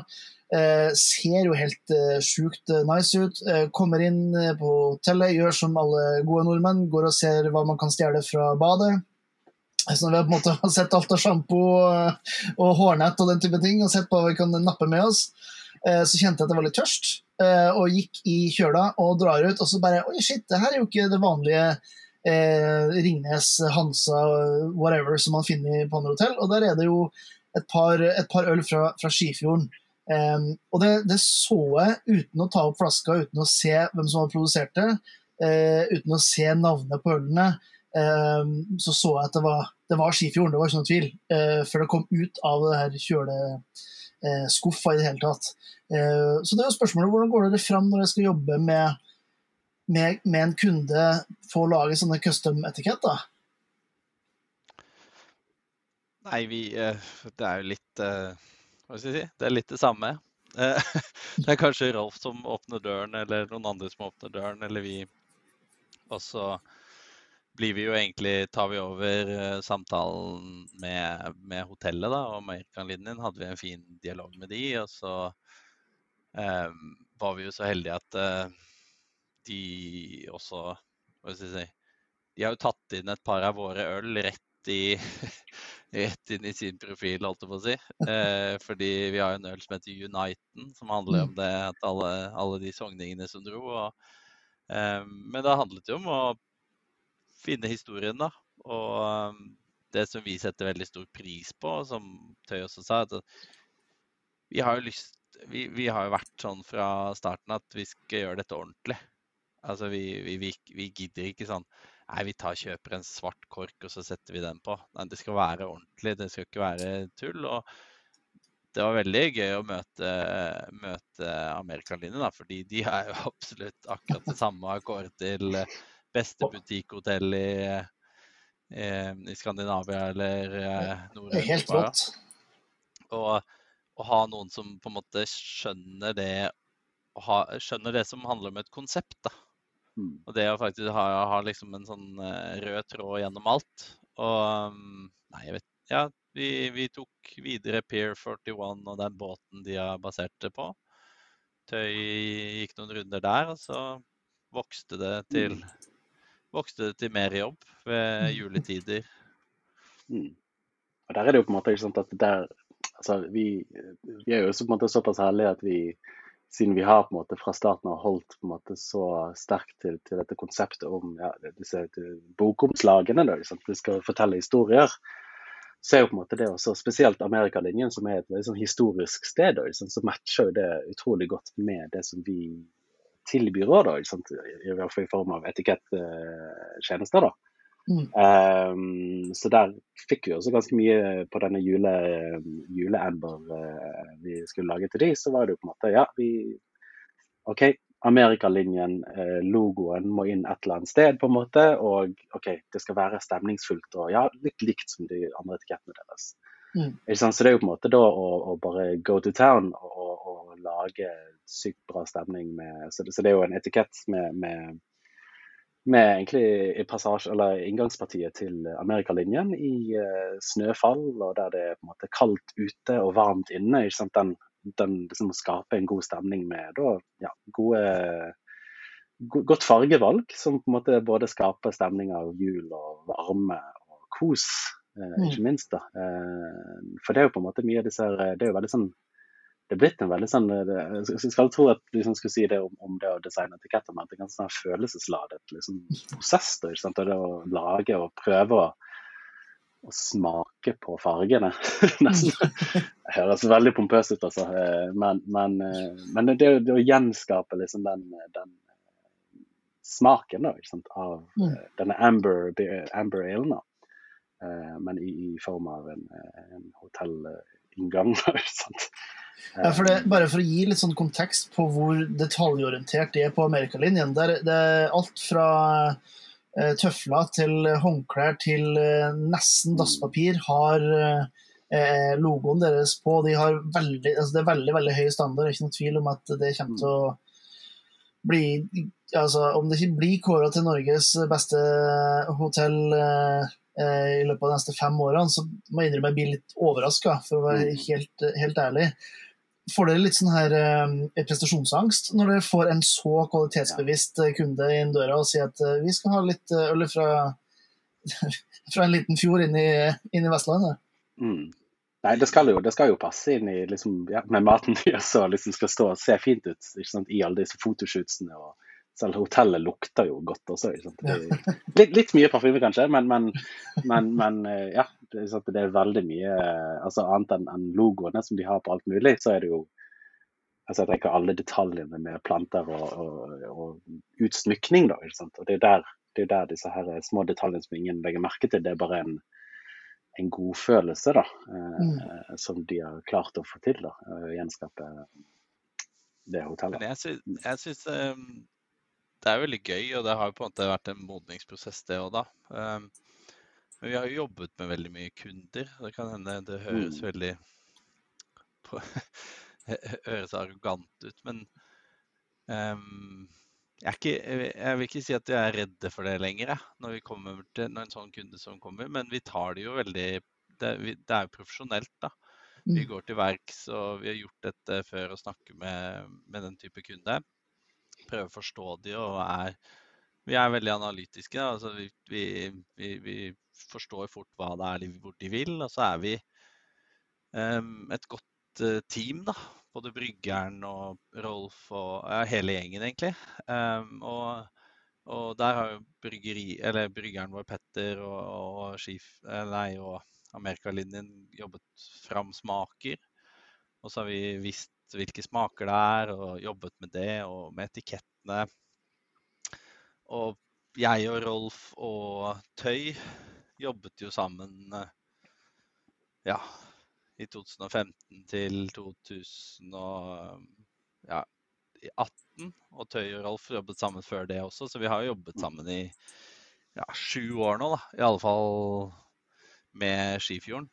Eh, ser jo helt eh, sjukt eh, nice ut. Eh, kommer inn eh, på hotellet, gjør som alle gode nordmenn, går og ser hva man kan stjele fra badet. Så når vi har på en måte sett alt av sjampo og hårnett og den type ting, og sett på hva vi kan nappe med oss, så kjente jeg at jeg var litt tørst. Og gikk i kjøla og drar ut, og så bare Oi, shit, det her er jo ikke det vanlige eh, Ringnes, Hansa, whatever som man finner på andre hotell. Og der er det jo et par, et par øl fra, fra Skifjorden. Um, og det, det, så jeg uten å ta opp flaska, uten å se hvem som hadde produsert det, uh, uten å se navnet på ølene. Um, så så jeg at det var, det var Skifjorden, det var ikke noen tvil, uh, før det kom ut av det her kjøleskuffa uh, i det hele tatt. så det er jo spørsmålet hvordan går dere fram når dere skal jobbe med med, med en kunde for å lage sånne custom-etiketter? Nei, vi eh, Det er jo litt eh, Hva skal jeg si? Det er litt det samme. Eh, det er kanskje Rolf som åpner døren, eller noen andre som åpner døren, eller vi. Og så blir vi jo egentlig Tar vi over samtalen med, med hotellet, da, og Amerikanlinjen hadde vi en fin dialog med de, og så um, var vi jo så heldige at uh, de også Hva skal jeg si De har jo tatt inn et par av våre øl rett i rett inn i sin profil, holdt jeg på å si. Eh, fordi vi har en øl som heter Uniten, som handler om mm. det at alle, alle de sogningene som dro. Og, eh, men det handlet jo om å finne historien, da. Og um, det som vi setter veldig stor pris på, som Tøy også sa, at vi har jo lyst vi, vi, har jo vært sånn fra starten at vi skal gjøre dette ordentlig. Altså, vi, vi, vi, gidder ikke sånn Nei, vi tar, kjøper en svart kork, og så setter vi den på. Nei, det skal være ordentlig. Det skal ikke være tull. Og det var veldig gøy å møte, møte Amerikalinjen, fordi de er jo absolutt akkurat det samme. Har kåret til beste butikkhotell i, i, i, Skandinavia eller eh, Nord-Europa. Helt rått. Og å ha noen som på en måte skjønner det, ha, skjønner det som handler om et konsept. da Mm. Og det å faktisk ha, ha liksom en sånn uh, rød tråd gjennom alt. Og um, Nei, jeg vet Ja, vi, vi, tok videre Pier 41 og den båten de har basert det på. Tøy gikk noen runder der, og så vokste det til mm. Vokste det til mer jobb ved mm. juletider. Mm. Og der er det jo på en måte ikke sant at der Altså, vi, vi er jo på en måte såpass heldige at vi siden vi har på en måte fra starten av holdt på en måte så sterkt til, til dette konseptet om ja, disse bokomslagene, da, liksom, vi skal fortelle historier, så er jo på en måte det også spesielt Amerikalinjen, som er et et, et, et historisk sted, da, liksom, så matcher jo det utrolig godt med det som vi tilbyr òg, i hvert fall i form av etiketttjenester. da. Mm. Um, så der fikk vi også ganske mye på denne jule, juleamber uh, vi skulle lage til de, så var det jo på en måte Ja, vi OK, Amerikalinjen, uh, logoen må inn et eller annet sted, på en måte. Og OK, det skal være stemningsfullt og ja, litt likt som de andre etikettene deres. Mm. Så det er jo på en måte da å, å bare go to town og, og, lage sykt bra stemning med Så det, så det er jo en etikett med, med med egentlig eller inngangspartiet til Amerikalinjen i uh, snøfall, og der det er på en måte kaldt ute og varmt inne. ikke sant? Den, den liksom skaper en god stemning med da, ja, gode, godt fargevalg, som på en måte både skaper stemning av jul og varme og kos, eh, ikke minst. da. Eh, for det er jo på en måte mye av disse Det er jo veldig sånn det er blitt en veldig sånn Jeg skal tro at du liksom skulle si det om, om, det å designe etiketter, men det er ganske sånn følelsesladet liksom, prosess. Da, ikke sant? Og det å lage og prøve å å smake på fargene. Nesten. Det høres veldig pompøst ut, altså. Eh, men, men, eh, men det, det, å gjenskape liksom den, den smaken da, av mm. denne amber, amber ale, men i, i, form av en, en hotellinngang. Ja, for det, bare for å gi litt sånn kontekst på hvor detaljorientert det er på amerikalinjen. Det er, det er alt fra Eh, tøfler til håndklær til eh, nesten dasspapir har eh, logoen deres på. De har veldig, altså det er veldig veldig høy standard, det er ikke noe tvil om at det kommer til å bli altså Om det ikke blir kåra til Norges beste hotell i løpet av de neste fem årene, så må jeg innrømme jeg blir litt overraska, for å være mm. helt, helt ærlig. Får dere litt sånn her eh, prestasjonsangst når dere får en så kvalitetsbevisst eh, kunde inn døra og sier at eh, vi skal ha litt øl fra, fra en liten fjord inn i, inn i Vestlandet? Mm. Nei, det skal, jo, det skal jo, passe inn i, liksom, ja, med maten deres så liksom skal stå og se fint ut ikke sant, i alle disse fotoshootsene. og selv hotellet lukter jo godt også. Litt, litt, mye parfyme kanskje, men, men, men, men ja, det, det, er veldig mye altså Annet enn en logoene som de har på alt mulig, så er det jo altså Jeg tenker alle detaljene med planter og, og, og utsmykning. da, og det er, der, det er der disse her små detaljene som ingen legger merke til, det er bare en, en godfølelse da, eh, mm. som de har klart å få til. da, Gjenskape det hotellet. Men jeg syns, jeg syns um, det er veldig gøy, og det har jo på en måte vært en modningsprosess, det òg, da. Um, men vi har jo jobbet med veldig mye kunder. Det kan hende det høres mm. veldig på, høres arrogant ut, men um, jeg, ikke, jeg, vil ikke si at vi er redde for det lenger, når, vi til, når en sånn kunde som kommer. Men vi tar det jo veldig Det, det er jo profesjonelt, da. Vi mm. går til verks, og vi har gjort dette før å snakke med, med den type kunde. Prøver å forstå de og er Vi er veldig analytiske. Altså vi, vi, vi, forstår fort hva det er hvor de vil. Og så er vi um, et godt uh, team, da. Både bryggeren og Rolf og ja, hele gjengen, egentlig. Um, og, og, der har jo bryggeri, bryggeren vår, Petter, og, og, skif, eh, nei, og Amerikalinjen jobbet fram smaker. Og så har vi visst hvilke smaker det er, og jobbet med det, og med etikettene. Og jeg og Rolf og Tøy jobbet jo sammen eh, ja, i 2015 til 2018. Og Tøy og Rolf jobbet sammen før det også, så vi har jobbet mm. sammen i ja, sju år nå, da. I alle fall med Skifjorden.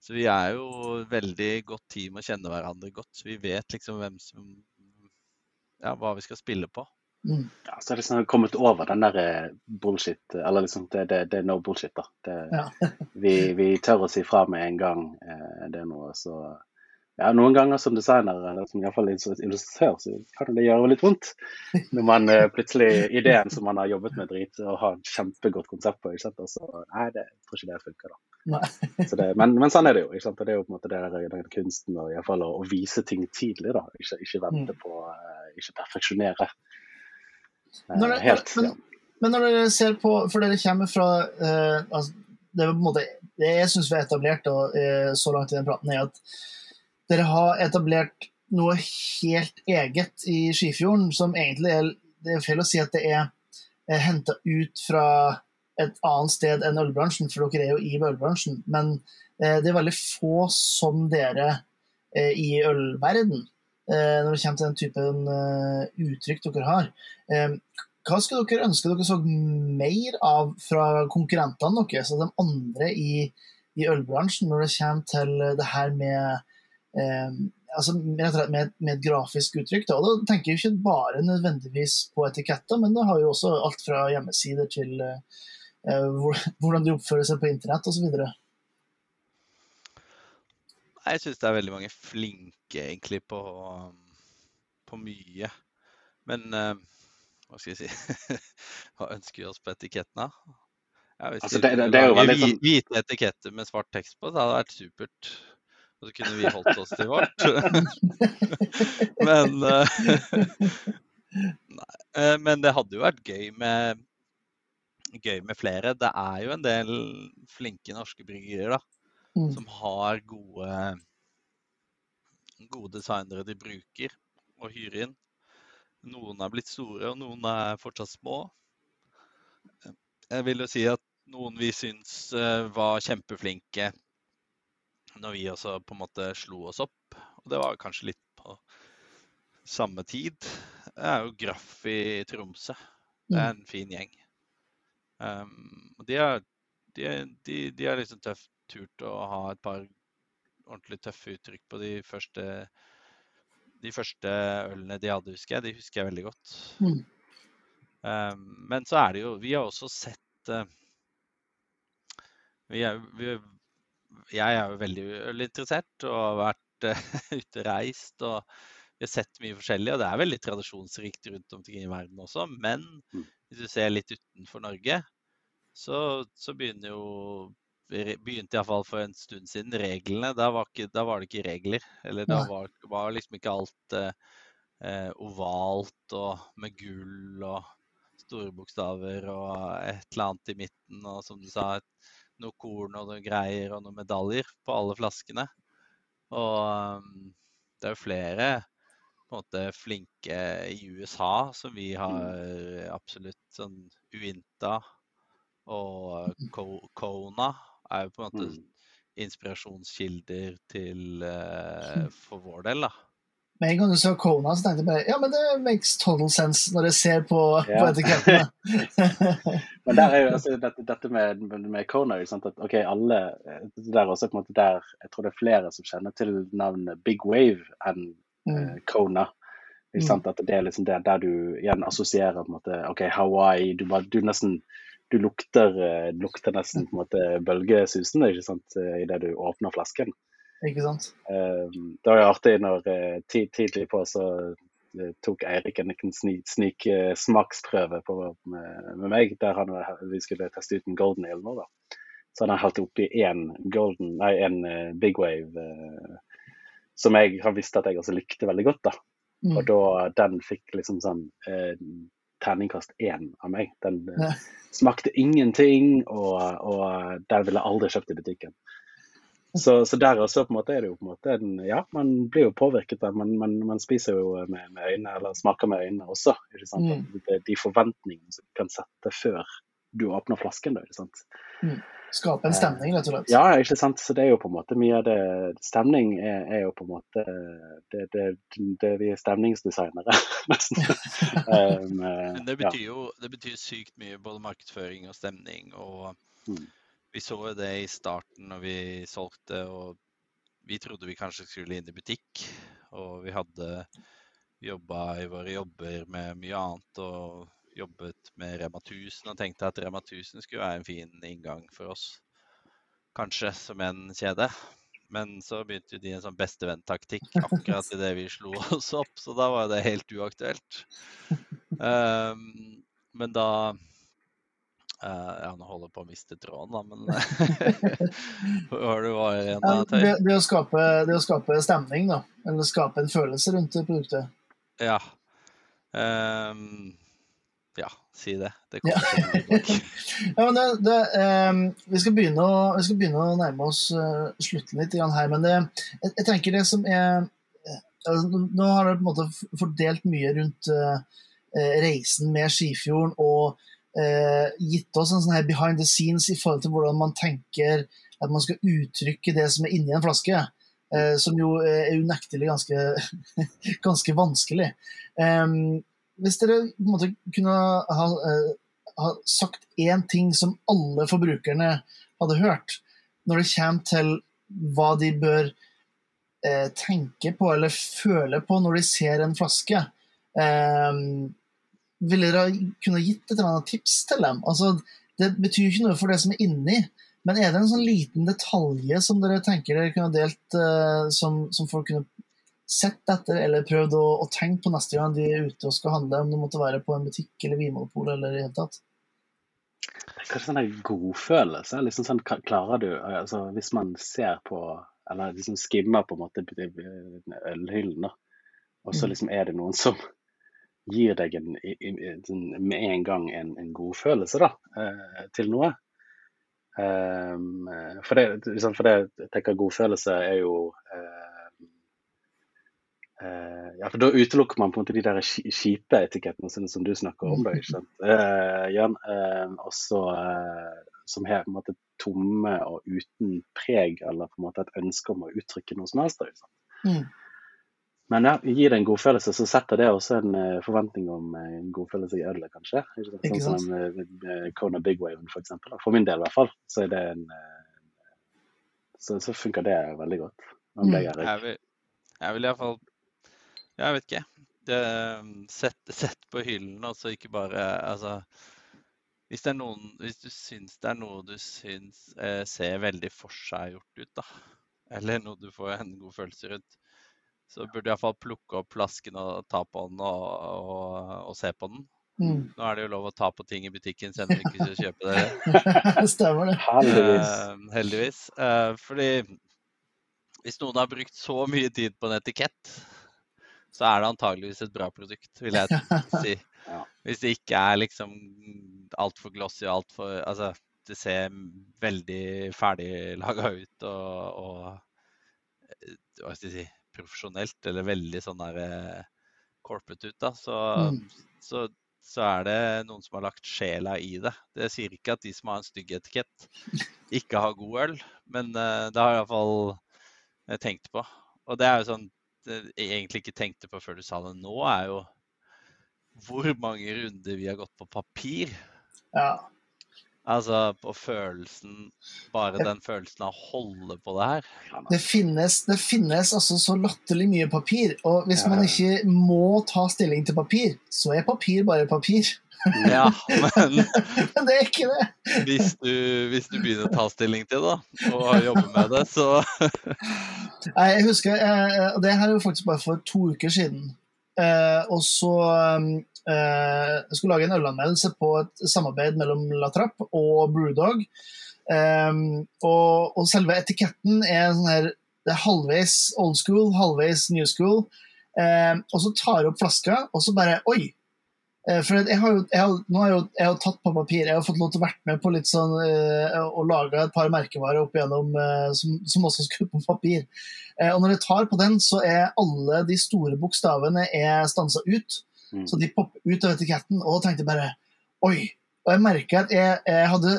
Så vi er jo et veldig godt team og kjenner hverandre godt. Så vi vet liksom hvem som Ja, hva vi skal spille på. Mm. Ja, så har liksom kommet over den der eh, bullshit Eller liksom, det, det, det er no bullshit, da. Det, ja. vi, vi, tør å si fra med en gang eh, det er noe så ja, Noen ganger som designer, eller som iallfall illustratør, så kan det gjøre litt vondt. Når man eh, plutselig ideen som man har jobbet med drit og har et kjempegodt konsept på, ikke sant? Så, nei, det, jeg tror ikke det funker, da. Det, men, men, sånn er det jo. ikke sant? Og det er jo på en måte det der, den kunsten og i fall, å, å vise ting tidlig. da, Ikke, ikke vente mm. på, ikke perfeksjonere. Det, Helt, men, men, når dere ser på For dere kommer fra uh, altså, det, er på en måte, det jeg syns vi har etablert da, uh, så langt i den praten, er at dere har etablert noe helt eget i Skifjorden, som egentlig er Det er feil å si at det er, er henta ut fra et annet sted enn ølbransjen, for dere er jo i ølbransjen. Men eh, det er veldig få som dere i ølverden. Eh, når det kommer til den typen eh, uttrykk dere har. Eh, hva skulle dere ønske dere så mer av fra konkurrentene deres, altså de andre i, i, ølbransjen, når det kommer til det her med, eh, altså med, med, med, et grafisk uttrykk? Da. da tenker jeg ikke bare nødvendigvis på etiketter, men det har jo også alt fra hjemmesider til eh, hvordan de oppfører seg på internett osv. Jeg syns det er veldig mange flinke egentlig på, på mye. Men uh, hva skal jeg si Hva ønsker vi oss på etikettene? Ja, hvis altså, det, det, det er jo veldig sånn... Hvite etiketter med svart tekst på, det hadde vært supert. Og så kunne vi holdt oss til vårt. men, uh, nei, uh, men det hadde jo vært gøy med gøy med flere. Det er jo en del flinke norske bryggerier da, Mm. som har gode, gode designere de bruker og hyrer inn. Noen er blitt store, og noen er fortsatt små. Jeg vil jo si at noen vi syns eh, var kjempeflinke når vi også på en måte slo oss opp, og det var kanskje litt på samme tid, det er jo Graff i Tromsø. Det er en fin gjeng. Um, og de har, de, de, de har liksom tøft turt å ha et par ordentlig tøffe uttrykk på de første de første ølene de hadde, husker jeg. De husker jeg veldig godt. Mm. Um, men så er det jo Vi har også sett uh, vi er, vi, Jeg er jo veldig interessert og har vært uh, ute reist. og vi har sett mye forskjellig, og det er veldig tradisjonsrikt rundt omkring i verden også. Men Mm. hvis du ser litt utenfor Norge, så, så begynner jo Begynte iallfall for en stund siden reglene. Da var, ikke, da var det ikke regler. Eller da var, var liksom ikke alt eh, eh, ovalt og med gull og store bokstaver og et eller annet i midten. Og som du sa, et, noe korn og noe greier og noen medaljer på alle flaskene. Og um, det er jo flere på en måte flinke i USA som vi har absolutt sånn Uinta og Ko- Kona er jo på en måte Mm. inspirasjonskilder til eh, for vår del, da. Med en gang du sa Kona, så tenkte jeg bare ja, men det makes total sense når jeg ser på, på etikettene. Men der er jo altså, dette, dette med, med, Kona, sant? at ok, alle der Det er også på en måte der Jeg tror det er flere som kjenner til navnet Big Wave enn Mm. eh, Kona. Ikke Mm. sant? At det er liksom der, der du igjen assosierer på en måte OK, Hawaii Du, bare, du nesten du lukter, eh, lukter nesten på en måte bølgesusende ikke sant? eh, idet du åpner flasken. Ikke sant? Eh, Det var jo artig når eh, ti- tidlig på så eh, tok Eirik en liten sniksmaksprøve snik smaksprøve med, med meg, der han, vi skulle teste ut en golden ale nå. da. Så han holdt oppi én golden, nei, en big wave som jeg har visst at jeg også likte veldig godt. da. Mm. Og da den fikk liksom sånn eh, terningkast én av meg. Den Ja. smakte ingenting, og, og den ville jeg aldri kjøpt i butikken. Så, så der også på en måte er det jo på en måte en, Ja, man blir jo påvirket av men man, man spiser jo med, med øynene, eller smaker med øynene også. ikke sant? Mm. De forventningene som du kan sette før du åpner flasken. da, ikke sant? Skape en stemning, rett og slett. Ja, ikke sant. Så det er jo på en måte mye av det Stemning er, er jo på en måte det, det, det Vi er stemningsdesignere, nesten. um, eh, Men det ja. betyr jo det betyr sykt mye, både markedsføring og stemning. Og Mm. Vi så jo det i starten når vi solgte, og vi trodde vi kanskje skulle inn i butikk. Og vi hadde jobba i våre jobber med mye annet og jobbet med Rema 1000 og tenkte at Rema 1000 skulle være en fin inngang for oss. Kanskje som en kjede. Men så begynte de en sånn bestevenn-taktikk akkurat idet vi slo oss opp, så da var det helt uaktuelt. Um, men da Ja, nå holder jeg på å miste tråden, da, men Hvor du det var igjen, da, det, det, å skape, det å skape stemning, da. Eller skape en følelse rundt det produktet. Ja. Um, ja, si det. Det kommer til å bli. Ja, men det, det, ehm, vi, skal begynne å, vi skal begynne å nærme oss uh, slutten litt grann her, men det, jeg, jeg tenker det som er eh, altså, Nå har dere på en måte fordelt mye rundt eh, eh, reisen med Skifjorden og eh, gitt oss en sånn her behind the scenes i forhold til hvordan man tenker at man skal uttrykke det som er inni en flaske. eh, som jo er unektelig ganske, ganske vanskelig. Ehm, hvis dere på en måte kunne ha, eh, ha sagt én ting som alle forbrukerne hadde hørt, når det kommer til hva de bør eh, tenke på eller føle på når de ser en flaske, eh, ville dere kunne gitt et eller annet tips til dem? Altså, det betyr ikke noe for det som er inni, men er det en sånn liten detalj som dere tenker dere kunne delt, uh, som, som folk kunne sett etter eller prøvd å, å tenke på neste gang de er ute og skal handle, om det måtte være på en butikk eller Vinmonopol eller i det hele tatt? Kanskje sånn der godfølelse. Liksom sånn, klarer du, altså, Hvis man ser på, eller liksom skimmer på en måte ølhyllen, og så Mm. liksom er det noen som gir deg en, sånn, med en gang en, en godfølelse uh, til noe. Um, for, det, for det jeg tenker godfølelse er jo uh, uh, ja, for Da utelukker man på en måte de der kjipe etikettene som du snakker om. Da, ikke sant? Jan, også, som har på en måte tomme og uten preg, eller på en måte et ønske om å uttrykke noe som helst. Da, ikke sant? Mm. Men ja, gir det en godfølelse, så setter det også en uh, forventning om uh, en godfølelse i ølet, kanskje. Ikke sånn som uh, Kona Big Wave, for eksempel. For min del, i hvert fall. Så, er det en, så, så funker det veldig godt. Mm. Jeg, vil, jeg vil iallfall Jeg vet ikke. Det, sett, sett, på hyllen, altså ikke bare Altså hvis, det er noen, hvis du syns det er noe du syns ser veldig forseggjort ut, da, eller noe du får en god følelse rundt, så burde du iallfall plukke opp flasken og ta på den og, og, og se på den. Mm. Nå er det jo lov å ta på ting i butikken så dere ikke skal kjøpe det. Stemmer det. Heldigvis. Uh, heldigvis. Uh, fordi hvis noen har brukt så mye tid på en etikett, så er det antageligvis et bra produkt, vil jeg si. ja. Hvis det ikke er liksom altfor glossy og altfor Altså, det ser veldig ferdiglaga ut og, og eh, Hva skal jeg si profesjonelt eller veldig sånn der eh, corporate ut, da, så, mm. så, så, er det noen som har lagt sjela i det. Det sier ikke at de som har en stygg etikett, ikke har god øl, men eh, det har jeg iallfall eh, tenkt på. Og det er jo sånn jeg egentlig ikke tenkte på før du sa det nå, er jo hvor mange runder vi har gått på papir. Ja. Altså på følelsen Bare den følelsen av å holde på det her. Det finnes, det finnes altså så latterlig mye papir, og hvis man ikke må ta stilling til papir, så er papir bare papir. Ja, men, men det er ikke det. Hvis du, hvis du, begynner å ta stilling til det, og jobbe med det, så Nei, jeg husker, eh, Det her er jo faktisk bare for to uker siden. Eh, og så eh, Jeg skulle lage en ølanmeldelse på et samarbeid mellom La Trappe og Brewdog. Eh, og, og, selve etiketten er sånn her det er halvveis old school, halvveis new school. Eh, og så tar jeg opp flaska, og så bare Oi! Eh, for jeg har jo, jeg har, nå har jeg, jo, jeg har tatt på papir. Jeg har fått lov til å være med på litt sånn og å lage et par merkevarer opp igjennom uh, som, som, også skulle på papir. Og når jeg tar på den, så er alle de store bokstavene er stansa ut. Mm. Så de popper ut av etiketten, og da tenkte jeg bare Oi! Og jeg merker at jeg, jeg hadde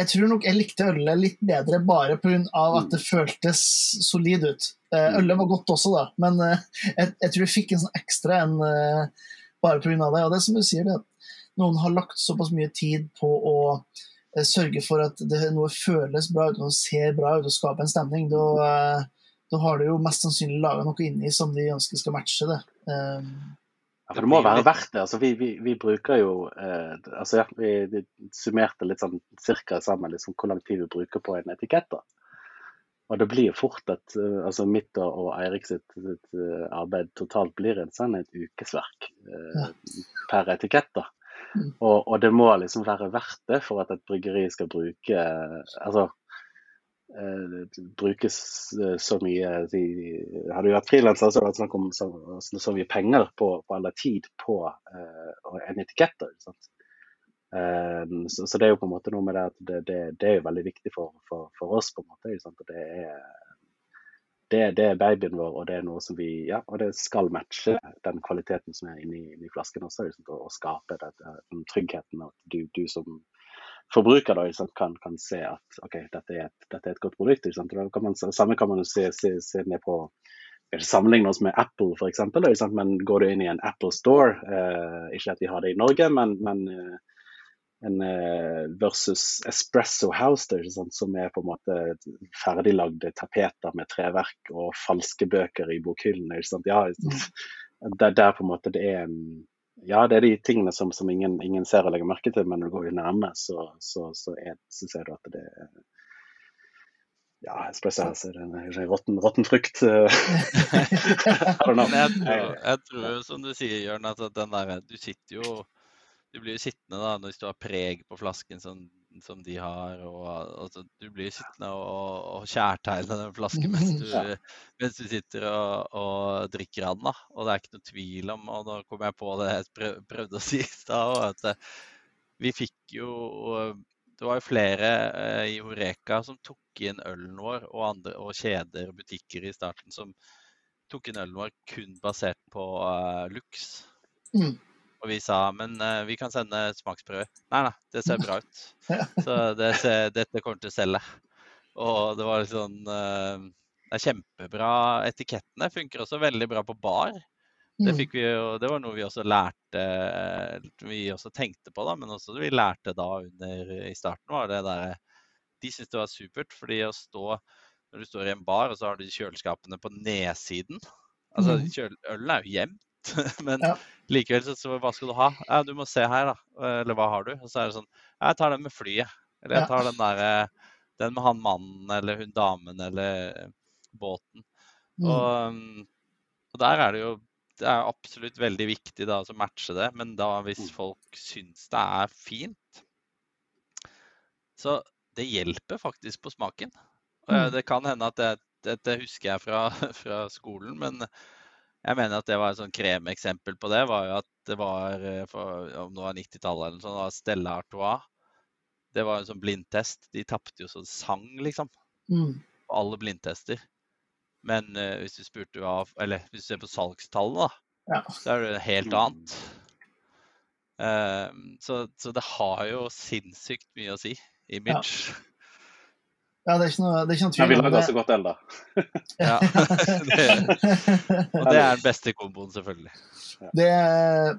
Jeg tror nok jeg likte ølet litt bedre bare pga. at mm. det føltes solid ut. Uh, ølet var godt også, da, men eh, jeg, jeg, tror jeg fikk en sånn ekstra en uh, bare pga. deg. Og det er som du sier, det, noen har lagt såpass mye tid på å uh, sørge for at det, noe føles bra ut, noe ser bra ut og skape en stemning. Da, da har du jo mest sannsynlig laga noe inni som de ønsker skal matche det. Um, ja, for Det må være verdt det. Altså, vi, vi, vi, bruker jo eh, altså, ja, vi, summerte litt sånn cirka sammen liksom, hvor lang tid vi bruker på en etikett. da. Og det blir fort at uh, altså mitt og Eirik sitt, sitt uh, arbeid totalt blir en sånn et ukesverk uh, per etikett. da. Mm. Og, og, det må liksom være verdt det for at et bryggeri skal bruke altså brukes så mye de, Hadde du vært frilanser, så hadde det snakk om så, så, mye penger på, på eller tid på en etikett. Da, sant? Um, så, så, det er jo på en måte noe med det at det, det, det er jo veldig viktig for, for, for oss. på en måte? Det er, det, er babyen vår, og det er noe som vi, ja, og det skal matche den kvaliteten som er inni, inni flasken også. Og, og skape dette, den tryggheten at du, du som forbruker da, kan, kan, se at ok, dette er et, dette er et godt produkt. Kan man, samme kan man jo se, se, se ned på sammenligne oss med Apple f.eks., men går du inn i en Apple Store, eh, ikke at vi har det i Norge, men, men eh, en eh, versus Espresso House, det, som er på en måte ferdiglagde tapeter med treverk og falske bøker i bokhyllene. Ja, mm. det, der på en måte det er ja, det er de tingene som, som ingen, ingen, ser og legger merke til, men når du går nærme, så, så, så, er, så ser du at det er ja, espresso house er en, en rotten, rotten frukt. Eh. jeg, tror, jeg tror, som du sier, Jørn, at den der, du sitter jo du blir jo sittende da, hvis du har preg på flasken, som, som de har. og altså, Du blir sittende og, og kjærtegne den flasken mens du, mens du sitter og, og drikker den. da, Og det er ikke noe tvil om Og nå kom jeg på det jeg prøvde å si i stad, at eh, vi fikk jo det var jo flere eh, i Horeka som tok inn ølen vår, og, andre, og kjeder og butikker i starten som tok inn ølen vår kun basert på uh, lux. Mm. Og vi sa men uh, vi kan sende smaksprøver. Nei, nei, det ser bra ut. Så det ser, dette kommer til å selge. Og det var sånn uh, Det er kjempebra. Etikettene funker også veldig bra på bar. Det, mm. vi det var noe vi også lærte Vi også tenkte på, da, men også vi lærte da under i starten, var det der De syntes det var supert, fordi å stå når du står i en bar, og så har du kjøleskapene på nedsiden. Altså, mm. Ølen er jo gjemt, men ja. likevel så, så, hva skal du ha? Ja, du må se her, da. Eller hva har du? Og så er det sånn Jeg tar den med flyet. Eller jeg tar den der, den med han mannen eller hun damen eller båten. Mm. Og, og, der er det jo det er absolutt veldig viktig da, å matche det, men da hvis mm. folk syns det er fint Så det hjelper faktisk på smaken. Mm. Det kan hende at det, dette husker jeg fra, fra, skolen, men jeg mener at det var et sånn kremeksempel på det. var jo at det var, eh, for, Om det var 90-tallet eller noe sånt, var Stella Artois. Det var en sånn blindtest. De tapte jo så sang, liksom. Mm. På alle blindtester. Men uh, hvis du spurte av, eller hvis du ser på salgstallene, da, ja. så er det helt mm. annet. Uh, så, så, det har jo sinnssykt mye å si. Image. Ja. Ja, det er ikke noe, det er ikke noe tvil. Men vi lager så godt øl, da. ja. og det er den beste komboen, selvfølgelig. Det,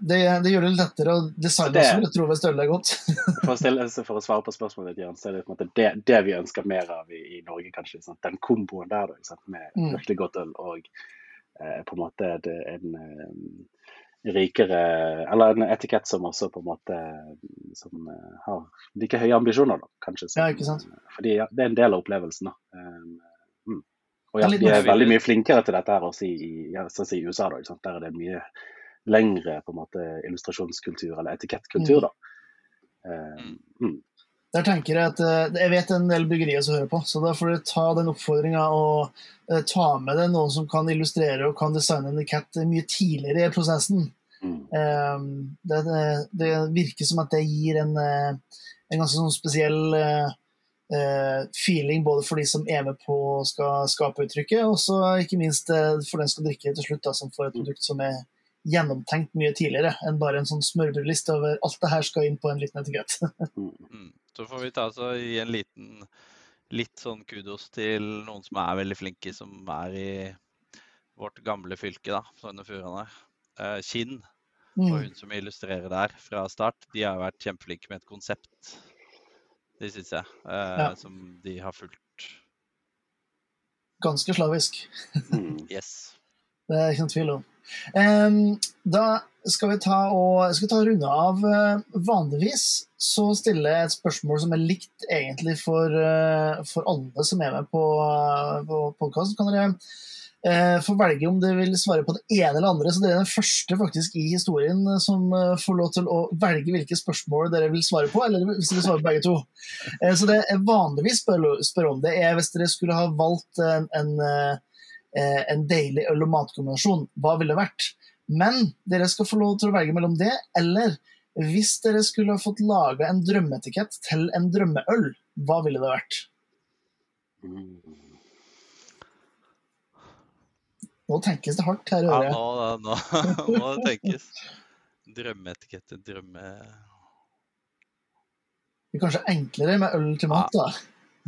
det, det, gjør det lettere å designe det, også, jeg tror hvis øl er godt. for, å stille, for, å svare på spørsmålet ditt, Jørn, så er det, måte, det, det, vi ønsker mer av i, i Norge, kanskje. Sant? Den komboen der, da, med mm. virkelig godt øl og eh, på en måte en, en rikere Eller en etikett som også på en måte som uh, har like høye ambisjoner, da, kanskje. Som, ja, ikke sant? fordi ja, det er en del av opplevelsen. da. Um, mm. Og ja, de er veldig mye flinkere til dette her også i, ja, i USA. da, Der er det mye lengre på en måte illustrasjonskultur, eller etikettkultur. da. Um, mm. Der tenker Jeg at uh, jeg vet en del bryggerier som hører på, så da får du ta den oppfordringa og uh, ta med deg noen som kan illustrere og kan designe en etikett mye tidligere i prosessen. Mm. Um, det, det, det, virker som at det gir en, uh, en ganske sånn spesiell feeling både for de som er med på å skal skape uttrykket, og så ikke minst for den som skal drikke til slutt, da, som får et mm. produkt som er gjennomtenkt mye tidligere enn bare en sånn smørbrødliste over alt det her skal inn på en liten etikett. Mm. Så får vi ta oss og gi en liten litt sånn kudos til noen som er veldig flinke, som er i vårt gamle fylke, da, Sogn og Fjordane. Eh, Kinn og mm. hun som illustrerer der fra start, de har vært kjempeflinke med et konsept. Det syns jeg. Eh, ja. Som de har fulgt. Ganske slavisk. Mm. yes. Det er ikke noen tvil om. Da skal vi ta og skal ta runde av. Eh, vanligvis så stiller jeg et spørsmål som er likt egentlig for, eh, for alle som er med på, på podkasten. Kan dere eh, få velge om dere vil svare på det ene eller andre. Så dere er den første faktisk i historien som eh, får lov til å velge hvilke spørsmål dere vil svare på, eller hvis dere vil svare på begge to. Eh, så det jeg vanligvis spør, spør, om det, er hvis dere skulle ha valgt en, en, en deilig øl- og matkombinasjon, hva ville det vært? Men dere skal få lov til å velge mellom det, eller hvis dere skulle ha fått laga en drømmeetikett til en drømmeøl, hva ville det vært? Nå tenkes det hardt her, i øret. Ja, nå, nå må det tenkes. Drømmeetikett drømme... Det er kanskje enklere med øl til mat, da?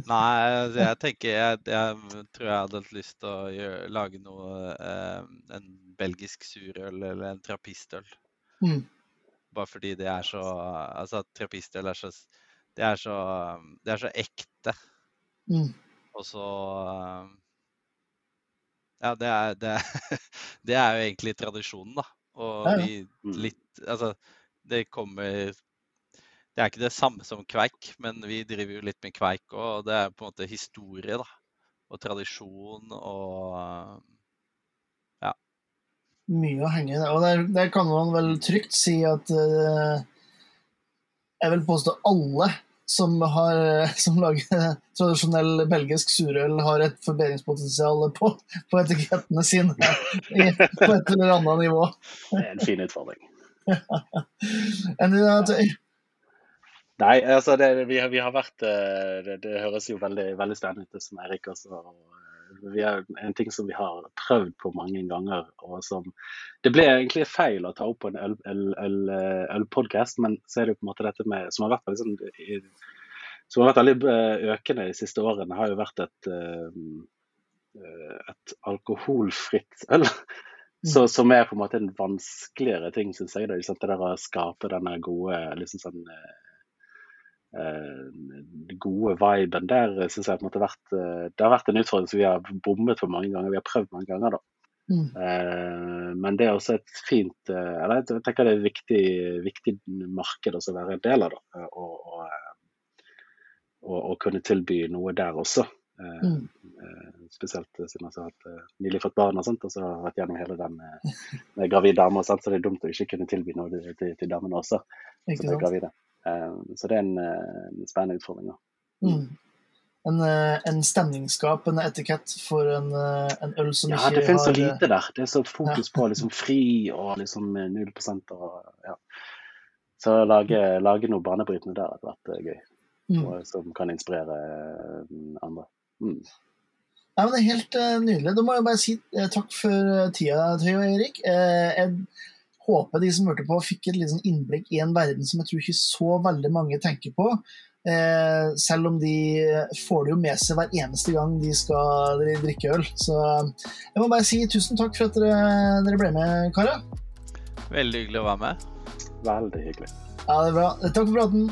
Nei, altså, jeg tenker jeg, jeg, tror jeg hadde hatt lyst til å gjøre, lage noe eh, En belgisk surøl eller en trappistøl. Mm. Bare fordi det er så Altså, trappistøl er så Det er så, det er så ekte. Mm. Og så Ja, det er, det, det er, jo egentlig tradisjonen, da. Og vi litt Altså, det kommer det er ikke det samme som kveik, men vi driver jo litt med kveik òg. Og det er på en måte historie da, og tradisjon og ja. Mye å henge i det. Og der, der, kan man vel trygt si at uh, Jeg vil påstå alle som, har, som lager tradisjonell belgisk surøl, har et forbedringspotensial på, på etikettene sine i, på et eller annet nivå. Det er en fin utfordring. Det, Nei, altså det, vi, har, vi har vært eh, det, det, høres jo veldig, veldig spennende ut, som Eirik også vi er En ting som vi har prøvd på mange ganger, og som Det ble egentlig feil å ta opp på en ølpodkast, øl, øl, men så er det jo på en måte dette med Som har vært veldig, sånn, som har vært veldig økende de siste årene, har jo vært et, et alkoholfritt øl. Så, som er på en måte en vanskeligere ting, syns jeg. Det, liksom, det der å skape denne gode liksom sånn gode viben der syns jeg på måte vært uh, Det har vært en utfordring som vi har bommet for mange ganger. Vi har prøvd mange ganger, da. Mm. Men det er også et fint eller Jeg tenker det er et viktig, viktig marked å være en del av. da, og, og, og, og kunne tilby noe der også. Mm. Spesielt siden jeg har nylig fått barn og sånt, og så har jeg vært gjennom hele den med gravid dame. Så det er dumt å ikke kunne tilby noe til, til damene også. som er gravide. Eh, så det er en, eh, en spennende utfordring. Mm. En, eh, en, stemningsskapende etikett for en, en øl som ja, ikke har Ja, det finnes så lite der. Det er så fokus ja. på liksom fri og liksom 0 og ja. Så lage, lage noe banebrytende der hadde vært gøy. Mm. Og, som kan inspirere andre. Mm. Ja, men Det er helt nydelig. Da må jeg bare si takk for tida, Tøy og Erik. Jeg håper de som hørte på, fikk et litt sånn innblikk i en verden som jeg tror ikke så veldig mange tenker på. Eh, selv om de får det jo med seg hver eneste gang de skal drikke øl. Så jeg må bare si tusen takk for at dere, dere ble med, karer. Veldig hyggelig å være med. Veldig hyggelig. Ja, det er bra. Takk for praten.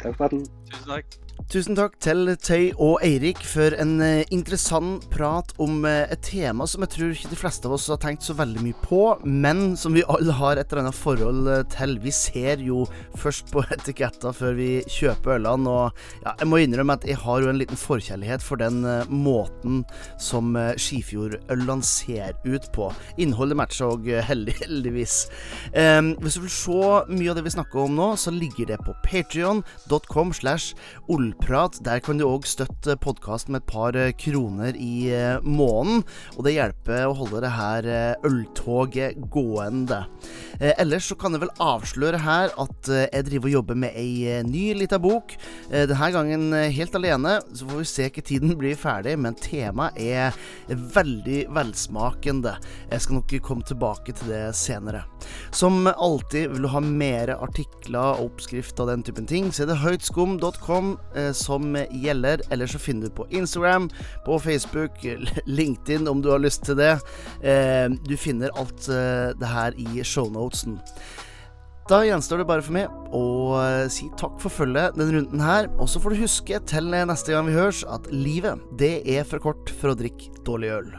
Takk for praten. Tusen takk. Tusen takk til Tøy og Eirik for en eh, interessant prat om eh, et tema som jeg tror ikke de fleste av oss har tenkt så veldig mye på, men som vi alle har et eller annet forhold eh, til. Vi ser jo først på etiketter før vi kjøper ølene, og ja, jeg må innrømme at jeg har jo en liten forkjærlighet for den måten som Skifjordølene ser ut på. Innholdet matcher òg heldig, heldigvis. Um, hvis du vil se mye av det vi snakker om nå, så ligger det på patrion.com slash olprat Ølprat. Der kan du òg støtte podkasten med et par eh, kroner i eh, måneden. Og det hjelper å holde det her eh, øltoget gående. Ellers så kan jeg vel avsløre her at jeg driver og jobber med ei ny lita bok. Denne gangen helt alene, så får vi se hva tiden blir ferdig. Men temaet er veldig velsmakende. Jeg skal nok komme tilbake til det senere. Som alltid vil du ha mer artikler og oppskrift av den typen ting, så er det høytskum.com som gjelder. Eller så finner du på Instagram, på Facebook, LinkedIn om du har lyst til det. Eh, du finner alt eh, det her i shownotesen. Da gjenstår det bare for meg å si takk for følget denne runden her. Og så får du huske til neste gang vi høres, at livet det er for kort for å drikke dårlig øl.